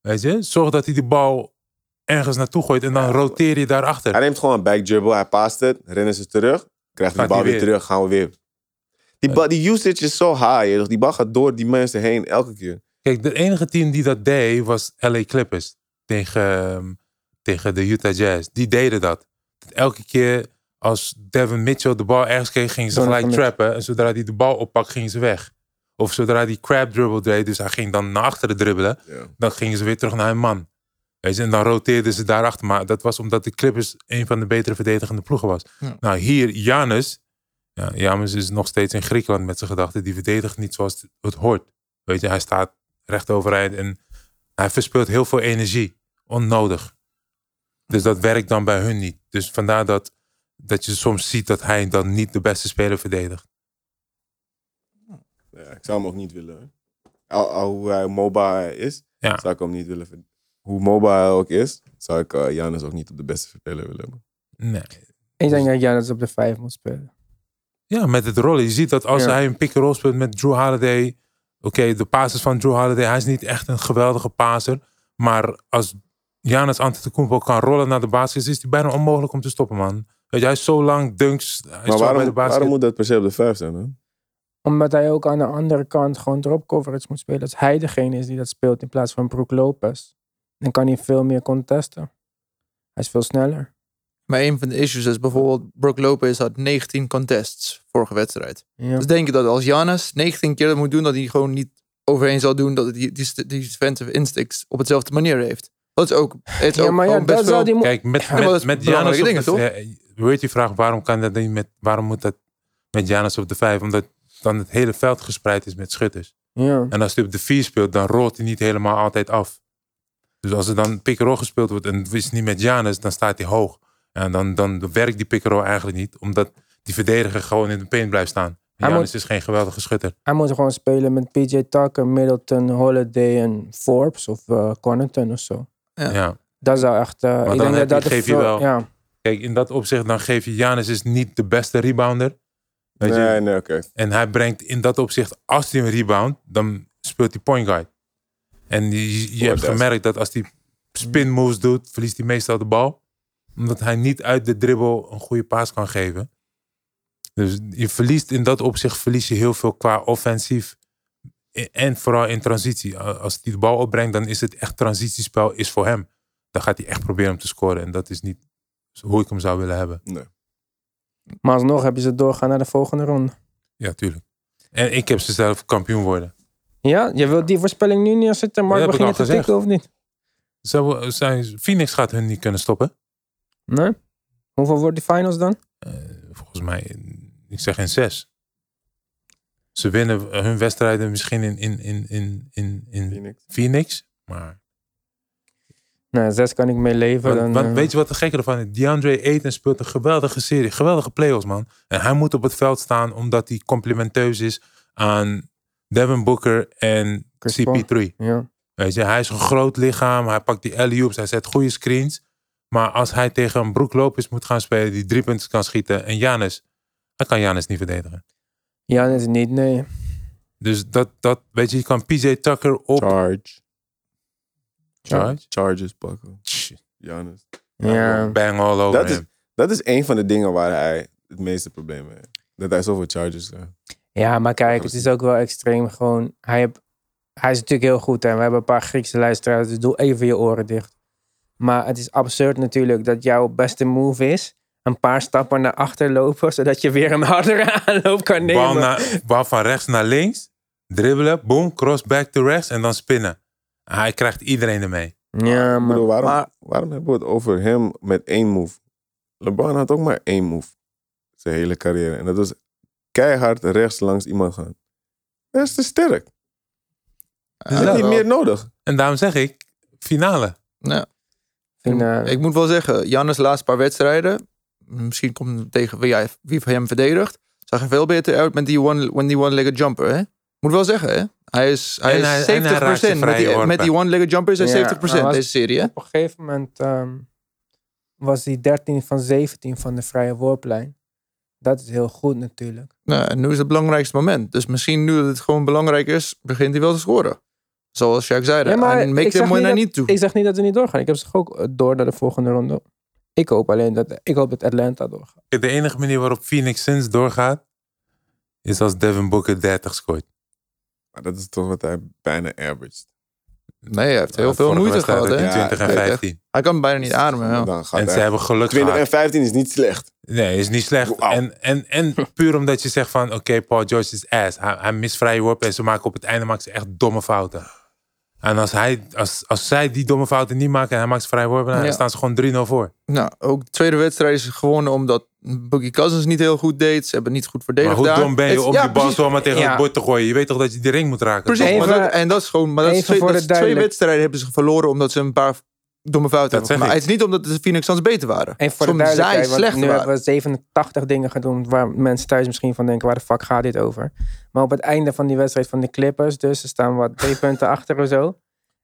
Weet je, zorg dat hij die bal ergens naartoe gooit en dan roteer je daarachter. Hij neemt gewoon een back dribble, hij past het, rennen ze terug, krijgt Gaat bal weer weer. terug, gaan we weer. Die, bal, die usage is zo high, toch? die bal gaat door die mensen heen elke keer. Kijk, de enige team die dat deed was LA Clippers tegen, ehm, tegen de Utah Jazz. Die deden dat. Elke keer als Devin Mitchell de bal ergens kreeg, gingen ze Donovan gelijk trappen. En zodra hij de bal oppakt, gingen ze weg. Of zodra hij crab dribble deed, dus hij ging dan naar achteren dribbelen, Ja. dan gingen ze weer terug naar hun man. Weet je, en dan roteerden ze daarachter. Maar dat was omdat de Clippers een van de betere verdedigende ploegen was. Ja. Nou, hier, Janus. Ja, Janus is nog steeds in Griekenland met zijn gedachten. Die verdedigt niet zoals het- het hoort. Weet je, hij staat recht overeind en hij verspilt heel veel energie. Onnodig. Dus dat werkt dan bij hun niet. Dus vandaar dat, dat je soms ziet dat hij dan niet de beste speler verdedigt. Ja, ik zou hem ook niet willen. Al, al hoe hij mobile hij is, Ja. zou ik hem niet willen. ver- Hoe mobile hij ook is, zou ik eh Janus ook niet op de beste speler willen hebben. Nee. Ik denk dat Janis op de 5 moet spelen. Ja, met het rollen. Je ziet dat als Ja. hij een pick-and-roll speelt met Drew Holiday. Oké, de passes van Drew Holiday. Hij is niet echt een geweldige passer. Maar als Giannis Antetokounmpo kan rollen naar de basis, is hij bijna onmogelijk om te stoppen, man. Weet je, hij is zo lang, dunks. Hij is Maar zo bij de waarom, waarom moet dat per se op de vijf zijn? Hè? Omdat hij ook aan de andere kant gewoon drop coverage moet spelen. Als hij degene is die dat speelt in plaats van Brook Lopez. Dan kan hij veel meer contesten. Hij is veel sneller. Maar een van de issues is bijvoorbeeld, Brook Lopez had 19 contests vorige wedstrijd. Ja. Dus denk je dat als Janis 19 keer dat moet doen, dat hij gewoon niet overheen zal doen, dat hij die, die, die defensive instincts op hetzelfde manier heeft. Dat is ook, het is Ja, ook maar ja, best dat zou veel- die Kijk, met, met, met op dingen, de, eh, Hoe heet die vraag, waarom, kan dat niet met, waarom moet dat met Giannis op de vijf? Omdat dan het hele veld gespreid is met schutters. Ja. En als hij op de 4 speelt, dan rolt hij niet helemaal altijd af. Dus als er dan pick-and-roll gespeeld wordt en het is niet met Giannis, dan staat hij hoog. En dan, dan werkt die pick-and-roll eigenlijk niet, omdat die verdediger gewoon in de paint blijft staan. Hij moet- is geen geweldige schutter. Hij moet gewoon spelen met PJ Tucker, Middleton, Holiday en Forbes of eh Connaughton of zo. Ja. Ja. Dat zou echt... eh, ik dan denk heb dat geef je wel- Ja. Kijk, in dat opzicht dan geef je Giannis is niet de beste rebounder. Weet je? Nee, nee, oké. En hij brengt in dat opzicht, als hij een rebound, dan speelt hij point guard. En je, je hebt gemerkt dat als hij spin moves doet, verliest hij meestal de bal. Omdat hij niet uit de dribbel een goede paas kan geven. Dus je verliest in dat opzicht verlies je heel veel qua offensief. En vooral in transitie. Als hij de bal opbrengt, dan is het echt transitiespel is voor hem. Dan gaat hij echt proberen om te scoren. En dat is niet hoe ik hem zou willen hebben. Nee. Maar alsnog hebben ze doorgaan naar de volgende ronde. Ja, tuurlijk. En ik heb ze zelf kampioen worden. Ja, je wilt die voorspelling nu neerzetten, maar ik beginnen al te gezegd. tikken of niet? Zou, zijn, Phoenix gaat hun niet kunnen stoppen. Nee? Hoeveel wordt die finals dan? Eh, volgens mij, ik zeg in zes. Ze winnen hun wedstrijden misschien in, in, in, in, in, in Phoenix. Phoenix. Maar Nou, zes kan ik mee leven. want, dan, want eh, weet je wat de gekke ervan is? DeAndre Ayton speelt een geweldige serie. Geweldige playoffs, man. En hij moet op het veld staan omdat hij complimenteus is aan Devin Booker en Chris Paul. CP3. Ja. Weet je, hij is een groot lichaam. Hij pakt die alley-oops. Hij zet goede screens. Maar als hij tegen een Brook Lopez moet gaan spelen die drie punten kan schieten en Janis, dan kan Janis niet verdedigen. Ja, is niet, nee. Dus dat, dat weet je, je kan PJ Tucker op. Charge. Charge? Charges pakken. Giannis. Ja. Bang all over Dat is, dat is een van de dingen waar hij het meeste problemen heeft. Dat hij zoveel charges heeft. Ja, maar kijk, het is ook wel extreem gewoon. Hij, heb, hij is natuurlijk heel goed en we hebben een paar Griekse luisteraars, dus doe even je oren dicht. Maar het is absurd natuurlijk dat jouw beste move is een paar stappen naar achter lopen, zodat je weer een hardere aanloop kan nemen. Bal, naar, bal van rechts naar links. Dribbelen, boom, cross back to rechts en dan spinnen. Hij krijgt iedereen ermee. Ja, Ik maar bedoel, waarom, maar- waarom hebben we het over hem met één move? LeBron had ook maar één move. Zijn hele carrière. En dat was keihard rechts langs iemand gaan. Dat is te sterk. Hij Ja, heeft niet wel. meer nodig. En daarom zeg ik, finale. Ja. eh, Ik moet wel zeggen, Jannes laatste paar wedstrijden, misschien komt tegen wie, hij, wie van hem verdedigt, zag er veel beter uit met die one-legged jumper. Hè? Moet wel zeggen, hè? Hij is, hij En is hij- en 70% hij raakt zijn met die, worpen. met die one-legged jumper is hij Ja, 70% hij was- deze serie, hè? op een gegeven moment ehm, was hij 13 van 17 van de vrije worplijn. Dat is heel goed natuurlijk. Nou, en nu is het belangrijkste moment. Dus misschien nu dat het gewoon belangrijk is, begint hij wel te scoren. Zoals Jacques zei. Ja, maar en make ik zeg them when niet I dat- need to. Ik zeg niet dat we niet doorgaan. Ik heb ze ook eh, door naar de volgende ronde. Ik hoop alleen dat, ik hoop dat Atlanta doorgaat. De enige manier waarop Phoenix Suns doorgaat, is als Devin Booker 30 scoort. Maar dat is toch wat hij bijna averaged. Nee, hij heeft heel Ja, veel moeite gehad, had hè? hij 20 en Ja, echt. 15. Hij kan bijna niet ademen, ja. Dan gaat En ze hebben geluk 20 gehad. en 15 is niet slecht. Nee, is niet slecht. En, en, en puur omdat je zegt van, oké, Paul George is ass. Hij, hij mist vrije worpen en ze maken op het einde maken ze echt domme fouten. En als, hij, als, als zij die domme fouten niet maken en hij maakt ze vrije worpen, dan Ja. staan ze gewoon 3-0 voor. Nou, ook de tweede wedstrijd is gewonnen omdat Boogie Cousins niet heel goed deed. Ze hebben niet goed verdedigd Maar hoe dom ben je om ja, die bal zomaar tegen Ja. het bord te gooien? Je weet toch dat je die ring moet raken? Precies, Even- maar dat, en dat is gewoon, maar dat is twee, dat de is twee wedstrijden hebben ze verloren omdat ze een paar domme fouten Dat hebben gemaakt. Het is niet omdat de Phoenix Suns beter waren. En voor Soms de zij duidelijkheid, slecht nu waren. hebben we 87 dingen gedaan waar mensen thuis misschien van denken, waar de fuck gaat dit over? Maar op het einde van die wedstrijd van de Clippers, dus ze staan wat twee punten achter of zo.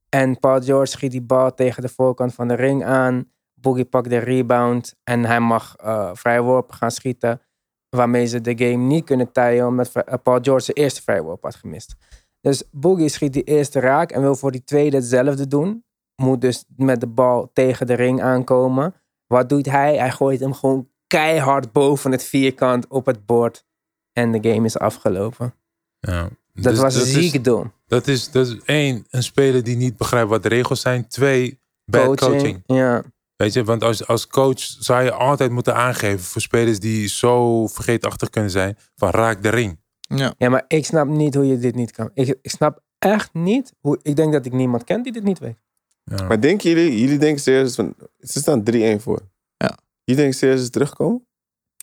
En Paul George schiet die bal tegen de voorkant van de ring aan. Boogie pakt de rebound en hij mag eh vrije worpen gaan schieten. Waarmee ze de game niet kunnen tijden omdat eh, Paul George zijn eerste vrije worp had gemist. Dus Boogie schiet die eerste raak en wil voor die tweede hetzelfde doen. Moet dus met de bal tegen de ring aankomen. Wat doet hij? Hij gooit hem gewoon keihard boven het vierkant op het bord. En de game is afgelopen. Ja. Dat Dus was is- ziek. Dat is, dat is één, een speler die niet begrijpt wat de regels zijn. Twee, bad coaching. Ja. Weet je, want als, als coach zou je altijd moeten aangeven voor spelers die zo vergeetachtig kunnen zijn, van raak de ring. Ja. ja, maar ik snap niet hoe je dit niet kan. Ik, ik snap echt niet hoe. Ik denk dat ik niemand ken die dit niet weet. Ja. Maar denken jullie, jullie denken serieus van, ze staan 3-1 voor. Ja. Je denkt serieus dat ze terugkomen?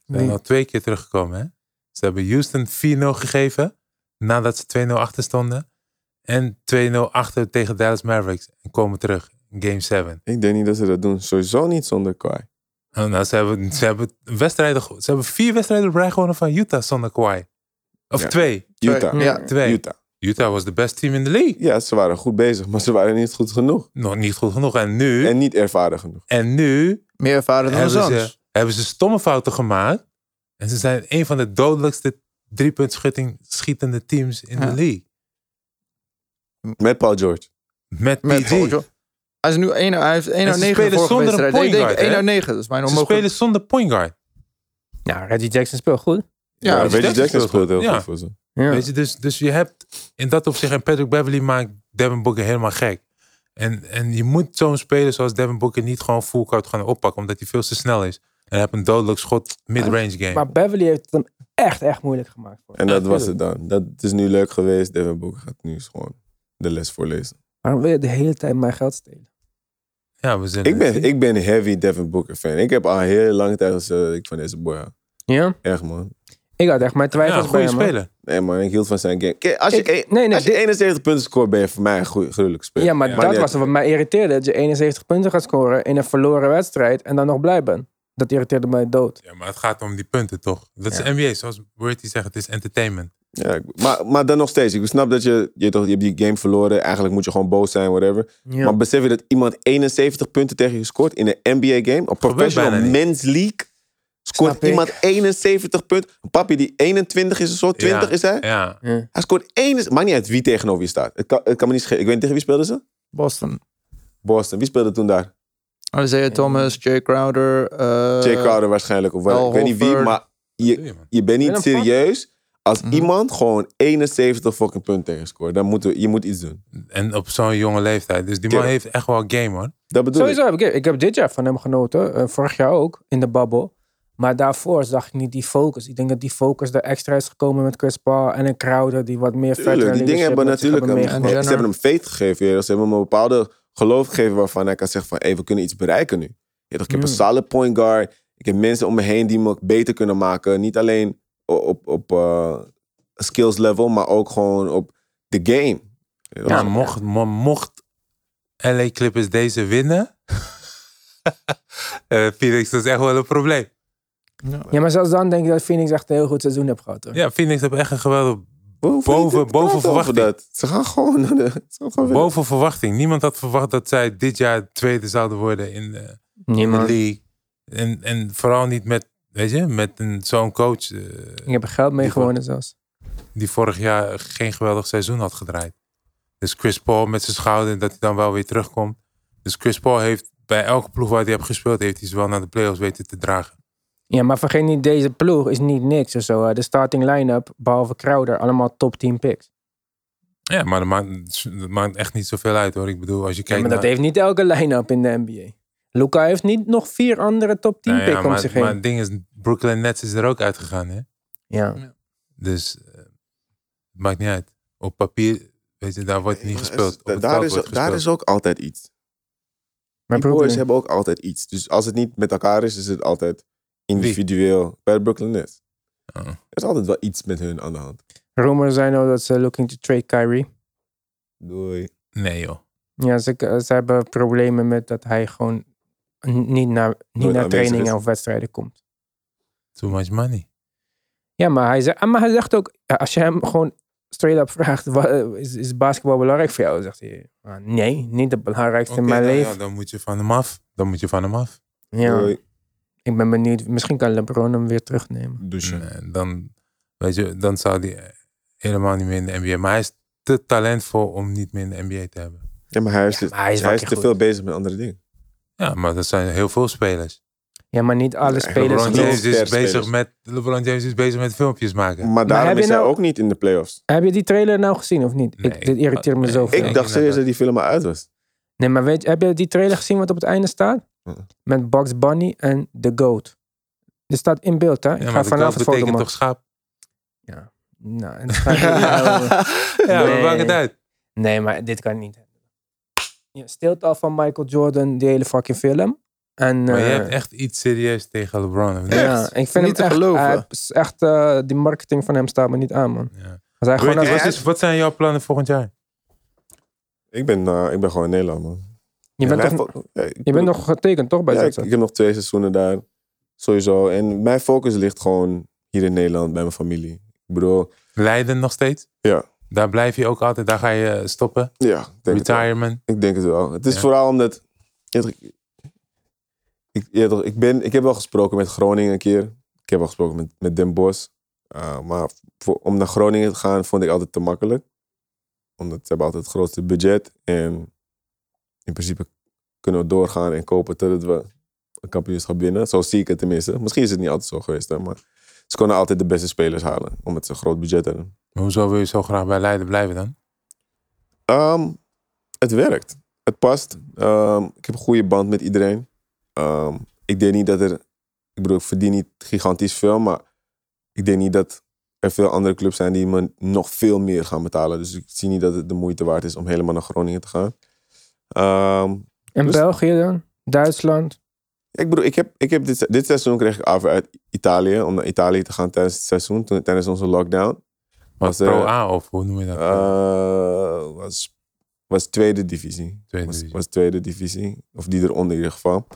Ze zijn al twee keer teruggekomen. Hè? Ze hebben Houston 4-0 gegeven nadat ze 2-0 achter stonden. En 2-0 achter tegen Dallas Mavericks. En komen terug in game 7. Ik denk niet dat ze dat doen. Sowieso niet zonder Kawhi. En nou, ze, hebben, ze, hebben wedstrijden, ze hebben vier wedstrijden op rij gewonnen van Utah zonder Kawhi. Of Ja. twee. Utah. Ja. Twee. Utah. Utah was de best team in de league. Ja, ze waren goed bezig, maar ze waren niet goed genoeg. Nog niet goed genoeg. En nu, En en, niet ervaren genoeg. nu Meer ervaren dan hebben ze, hebben ze stomme fouten gemaakt. En ze zijn een van de dodelijkste driepunt schutting- schietende teams in Ja. de league. Met Paul George. Met, Met PG. Paul George. Hij is nu 1 hij heeft 1 En uit ze 9 spelen zonder een point guard, 1 hè? uit 9. Dat is bijna Ze onmogelijk. spelen zonder point guard. Nou, Reggie Jackson speelt goed. Ja, Reggie Reggie Jackson Jackson speelt speelt heel goed. Ja. goed voor ze. Ja. Weet je, dus, dus je hebt in dat opzicht, en Patrick Beverly maakt Devin Booker helemaal gek. En, en je moet zo'n speler zoals Devin Booker niet gewoon full court gaan oppakken, omdat hij veel te snel is. En hij heeft een dodelijk schot mid-range game. Maar Beverly heeft het hem echt, echt moeilijk gemaakt. Voor hem. En dat was het dan. Dat is nu leuk geweest. Devin Booker gaat nu gewoon de les voorlezen. Waarom wil je de hele tijd mijn geld stelen? ja, we zijn Ik ben, ik ben heavy Devin Booker fan. Ik heb al een hele lange tijd gezegd dat ik van deze boy hou. Ja? Echt man. Ik had echt mijn ja, twijfels bij goede hem. hoor. speler. Nee man, ik hield van zijn game. Kijk, als je, Ik- een- nee, nee, als je dit- 71 punten scoort, ben je voor mij een gruwelijke speler. Ja, maar Ja. dat was wat mij irriteerde. Dat je 71 punten gaat scoren in een verloren wedstrijd en dan nog blij bent. Dat irriteerde mij dood. Ja, maar het gaat om die punten toch? Dat Ja. is NBA, zoals Bertie zegt, het is entertainment. Ja, maar, maar dan nog steeds. Ik snap dat je, je, toch, je hebt die game verloren. Eigenlijk moet je gewoon boos zijn, whatever. Ja. Maar besef je dat iemand 71 punten tegen je scoort in een NBA-game? Een professional men's league? Scoort Snap ik. iemand 71 punten? Een papi die 21 is of zo, 20 Ja, is hij? Ja, Ja. Hij scoort 1. Maakt niet uit wie tegenover je staat. Het kan, het kan me niet schelen. Ik weet niet tegen wie speelden ze? Boston. Boston. Wie speelde toen daar? Isaiah Thomas, Jay Crowder. eh, Jay Crowder waarschijnlijk. Of. Al Ik weet niet wie, maar je, je, man. je bent niet serieus als Mhm. iemand gewoon 71 fucking punten tegen scoort. Dan moet je moet iets doen. En op zo'n jonge leeftijd. Dus die man heeft echt wel game hoor. Dat bedoel ik. Sowieso heb ik, ik heb dit jaar van hem genoten. eh, vorig jaar ook, in de babbel. Maar daarvoor zag ik niet die focus. Ik denk dat die focus er extra is gekomen met Chris Paul en een Crowder die wat meer Tuurlijk, veteran die dingen hebben natuurlijk hem, meegenomen. ze hebben hem faith gegeven. ja. Ze hebben hem een bepaalde geloof gegeven waarvan hij kan zeggen van hey, we kunnen iets bereiken nu. Ja, ik heb een solid point guard. Ik heb mensen om me heen die me beter kunnen maken. Niet alleen op, op eh, skills level, maar ook gewoon op de game. Ja, Ja, mocht, mo- mocht LA Clippers deze winnen. eh Phoenix, dat is echt wel een probleem. Ja, maar zelfs dan denk ik dat Phoenix echt een heel goed seizoen heeft gehad. Hoor. Ja, Phoenix heeft echt een geweldig boven- boven verwachting. Dat. Ze gaan gewoon naar de... Gewoon boven verwachting. Niemand had verwacht dat zij dit jaar tweede zouden worden in de, in de Niemand. league. En, en vooral niet met, weet je, met een, zo'n coach eh, Ik heb er geld mee gewonnen zelfs. die vorig jaar geen geweldig seizoen had gedraaid. Dus Chris Paul met zijn schouder, dat hij dan wel weer terugkomt. Dus Chris Paul heeft bij elke ploeg waar hij heeft gespeeld, heeft hij ze wel naar de playoffs weten te dragen. Ja, maar vergeet niet, deze ploeg is niet niks of zo. De starting line-up, behalve Crowder, allemaal top 10 picks. Ja, maar dat maakt, dat maakt echt niet zoveel uit hoor. Ik bedoel, als je Ja, kijkt maar dat naar... heeft niet elke line-up in de NBA. Luca heeft niet nog vier andere top 10 Nou ja, picks om maar, zich maar heen. het ding is, Brooklyn Nets is er ook uitgegaan hè. Ja. Dus eh, het maakt niet uit. Op papier, weet je, daar wordt niet Maar gespeeld. Op da- het daar, veld is, wordt daar gespeeld. is ook altijd iets. Maar Die boys hebben ook altijd iets. Dus als het niet met elkaar is, is het altijd individueel. Bij de Brooklyn Nets. Oh. Er is altijd wel iets met hun aan de hand. rumors zijn ook dat ze looking to trade Kyrie. Doei. Nee joh. Ja, ze, ze hebben problemen met dat hij gewoon niet naar, niet naar trainingen of wedstrijden komt. Too much money. Ja, maar hij, zegt, maar hij zegt ook, als je hem gewoon straight up vraagt, is, is basketbal belangrijk voor jou? Zegt hij, "Ah, nee, niet het belangrijkste Oké, in mijn nou ja, leven. dan moet je van hem af. Dan moet je van hem af. Ja, Doei. Ik ben benieuwd. Misschien kan LeBron hem weer terugnemen. Douchen. Nee, dan, weet je, dan zou hij helemaal niet meer in de NBA. Maar hij is te talentvol om niet meer in de NBA te hebben. Ja, maar hij is, Ja, te- maar hij is hij is fucking te goed. veel bezig met andere dingen. Ja, maar dat zijn heel veel spelers. Ja, maar niet alle spelers. LeBron James, is bezig met, LeBron James is bezig met filmpjes maken. Maar daarom is hij nou- ook niet in de playoffs. Heb je die trailer nou gezien of niet? Nee, ik, dit irriteert me nee, zo ik- veel. Ik dacht serieus dat die film al uit was. Nee, maar weet je, heb je die trailer gezien wat op het einde staat? Met Bugs Bunny en The Goat. Dit staat in beeld, hè? Ik Ja, ga vanavond goat foto betekent toch schaap? Nou, het niet- nou, Ja, Nee. maar maakt het uit. nee, maar dit kan niet. Ja, stilte al van Michael Jordan, die hele fucking film. En, Maar je eh, hebt echt iets serieus tegen LeBron. of niet? ja, ik vind Niet te hem geloven. hij echt eh, die marketing van hem staat me niet aan, man. Ja. Als hij gewoon als, wat, is, wat zijn jouw plannen volgend jaar? Ik ben, eh, ik ben gewoon in Nederland, man. Je bent, Mijn toch, fo- ja, ik je bent nog getekend, toch, bij Ja, ik, heb nog twee seizoenen daar. Sowieso. En mijn focus ligt gewoon hier in Nederland bij mijn familie. Ik bedoel, Leiden nog steeds? Ja. Daar blijf je ook altijd, daar ga je stoppen? ja, ik denk. Retirement? Ik denk het wel. Het is Ja. vooral omdat. Ik, ik, ja, toch, ik, ben, ik heb wel gesproken met Groningen een keer. Ik heb wel gesproken met, met Den Bosch. Uh, maar voor, om naar Groningen te gaan vond ik altijd te makkelijk. Omdat ze hebben altijd het grootste budget. En in principe kunnen we doorgaan en kopen totdat we een kampioenschap winnen. Zo zie ik het tenminste. Misschien is het niet altijd zo geweest. Hè, maar ze konden altijd de beste spelers halen. Omdat ze een groot budget hebben. Maar Hoezo wil je zo graag bij Leiden blijven dan? Ehm, het werkt. Het past. Ehm, ik heb een goede band met iedereen. Ehm, ik denk niet dat er. ik bedoel, ik verdien niet gigantisch veel, maar ik denk niet dat er veel andere clubs zijn die me nog veel meer gaan betalen. Dus ik zie niet dat het de moeite waard is om helemaal naar Groningen te gaan. Ehm, En Dus- België dan? Duitsland? ik bedoel, ik heb, ik heb dit, dit seizoen kreeg ik over uit Italië, om naar Italië te gaan tijdens het seizoen, toen, tijdens onze lockdown. Was eh, A of hoe noem je dat? Eh, was, was tweede divisie. Tweede was, divisie. was tweede divisie. Of die eronder in ieder geval.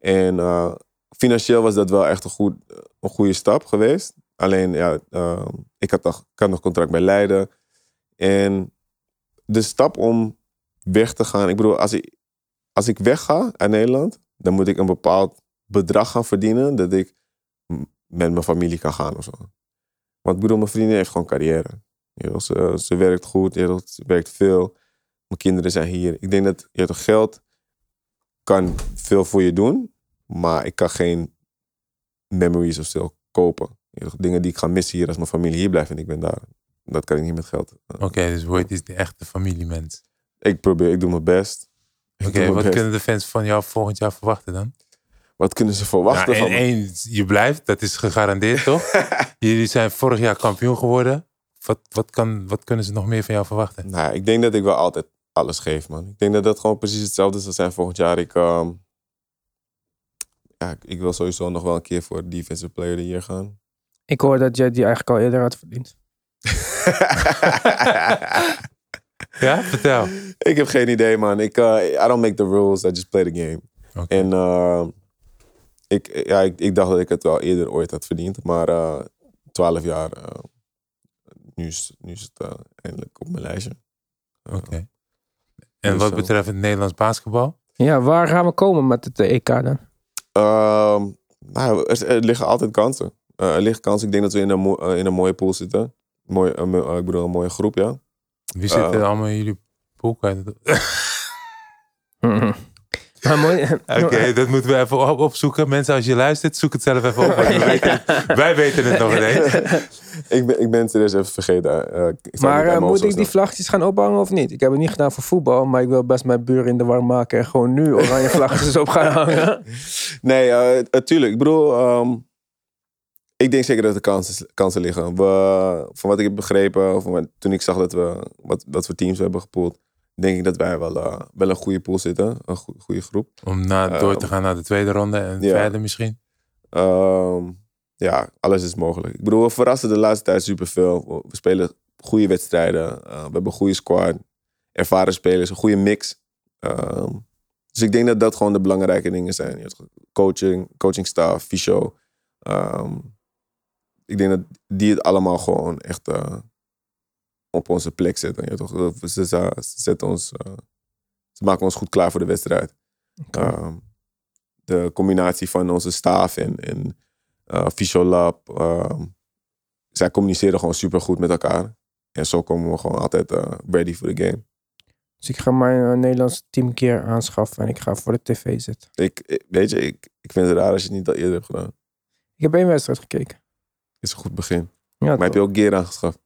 En eh, financieel was dat wel echt een, goed, een goede stap geweest. Alleen, ja, eh, ik, had nog, ik had nog contract bij Leiden. En de stap om weg te gaan. Ik bedoel, als ik, als ik wegga uit Nederland, dan moet ik een bepaald bedrag gaan verdienen. Dat ik met mijn familie kan gaan of zo. Want ik bedoel, mijn vriendin heeft gewoon carrière. Ze, ze werkt goed, ze werkt veel. Mijn kinderen zijn hier. Ik denk dat je geld kan veel voor je doen, maar ik kan geen memories of zo kopen. Dingen die ik ga missen hier als mijn familie hier blijft en ik ben daar. Dat kan ik niet met geld. Oké, dus Wade is de echte familiemens. Ik probeer, ik doe mijn best. Oké, wat best. kunnen de fans van jou volgend jaar verwachten dan? wat kunnen ze verwachten Nou, van en me? één, je blijft, dat is gegarandeerd toch? Jullie zijn vorig jaar kampioen geworden. Wat, wat, kan, wat kunnen ze nog meer van jou verwachten? Nou, ik denk dat ik wel altijd alles geef, man. Ik denk dat dat gewoon precies hetzelfde zal zijn volgend jaar. Ik, ehm, ja, ik- ik wil sowieso nog wel een keer voor Defensive Player of the Year gaan. Ik hoor dat jij die eigenlijk al eerder had verdiend. Ja, vertel. ik heb geen idee, man. Ik, eh, I don't make the rules, I just play the game. En eh, ik, ja, ik, ik dacht dat ik het wel eerder ooit had verdiend. Maar eh, twaalf jaar, eh, nu, is, nu is het eindelijk op mijn lijstje. Oké. En Dus wat betreft het Nederlands basketbal? Ja, waar gaan we komen met het EK dan? Ehm, nou, er, er liggen altijd kansen. Eh, er liggen kansen. Ik denk dat we in een, mo- in een mooie pool zitten. Mooi, ik bedoel, een mooie groep, ja. Wie zit er Eh. allemaal in jullie pool? Kan je dat- Mhm. Oké, dat moeten we even op- opzoeken. Mensen, als je luistert, zoek het zelf even op. weten- wij weten het nog ineens. ik, ben, ik ben het serieus even vergeten. Eh, Maar niet eh, moet ik die vlaggetjes gaan ophangen of niet? Ik heb het niet gedaan voor voetbal, maar ik wil best mijn buren in de war maken en gewoon nu oranje vlaggetjes op gaan hangen. Nee, eh, natuurlijk. Ik bedoel, ehm, ik denk zeker dat er kansen, kansen liggen. We, van wat ik heb begrepen, of wat- toen ik zag dat we, wat, wat voor teams we hebben gepoeld, denk ik dat wij wel, eh, wel een goede pool zitten. Een goe- goede groep. Om na, door te Ehm, gaan naar de tweede ronde en verder misschien. Ehm, ja, alles is mogelijk. Ik bedoel, we verrassen de laatste tijd superveel. We- We spelen goede wedstrijden. Eh, we hebben een goede squad. Ervaren spelers, een goede mix. Ehm, dus ik denk dat dat gewoon de belangrijke dingen zijn. Coaching, coaching staff, fysio. Ehm, ik denk dat die het allemaal gewoon echt eh, op onze plek zetten. Je toch? Ze, ze, ze zetten ons, eh, ze maken ons goed klaar voor de wedstrijd. Ehm, de combinatie van onze staf en, en eh Fysiolab. ehm, zij communiceren gewoon super goed met elkaar. En zo komen we gewoon altijd ready voor de game. Dus ik ga mijn Nederlandse team een keer aanschaffen en ik ga voor de tv zitten. Ik, ik- weet je, ik, ik vind het raar als je het niet al eerder hebt gedaan. Ik heb één wedstrijd gekeken. Is een goed begin. Ja, Maar heb je ook gear aangeschaft?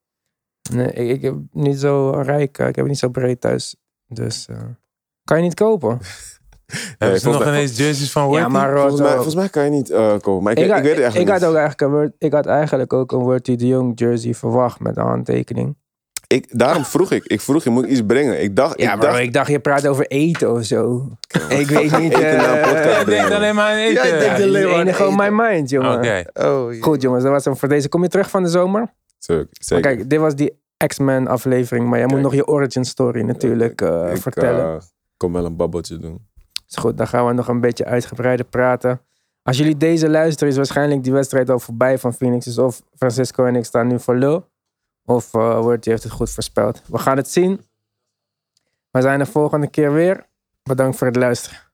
Nee, ik, ik heb niet zo rijk, eh, ik heb het niet zo breed thuis. Dus eh, kan je niet kopen. Hebben ze volgens nog ineens jerseys van Worthy? Ja, maar Volgens mij, volgens mij kan je niet eh, kopen. Maar ik, ik, ik, had, weet het eigenlijk ik had ook eigenlijk een, Word- ik had eigenlijk ook een Worthy de Jong jersey verwacht met een handtekening. Ik, daarom vroeg ik. Ik vroeg je, moet ik iets brengen? Ik dacht... Ja, ik maar dacht, ik dacht je praat over eten of zo. ik weet niet. Eh, denkt brengen. alleen maar aan eten. Ja, alleen maar aan enige on my mind, jongen. Oh, ja. Goed, jongens, dat was hem voor deze. Kom je terug van de zomer? Zeker. Maar zeker. kijk, dit was die X-Men aflevering, maar jij moet nog je origin story natuurlijk eh, ik vertellen. eh, kom wel een babbeltje doen. Is goed, dan gaan we nog een beetje uitgebreider praten. Als jullie deze luisteren, is waarschijnlijk die wedstrijd al voorbij van Phoenix. Dus of Francisco en ik staan nu voor lul. Of uh, Worthy heeft het goed voorspeld. We gaan het zien. We zijn de volgende keer weer. Bedankt voor het luisteren.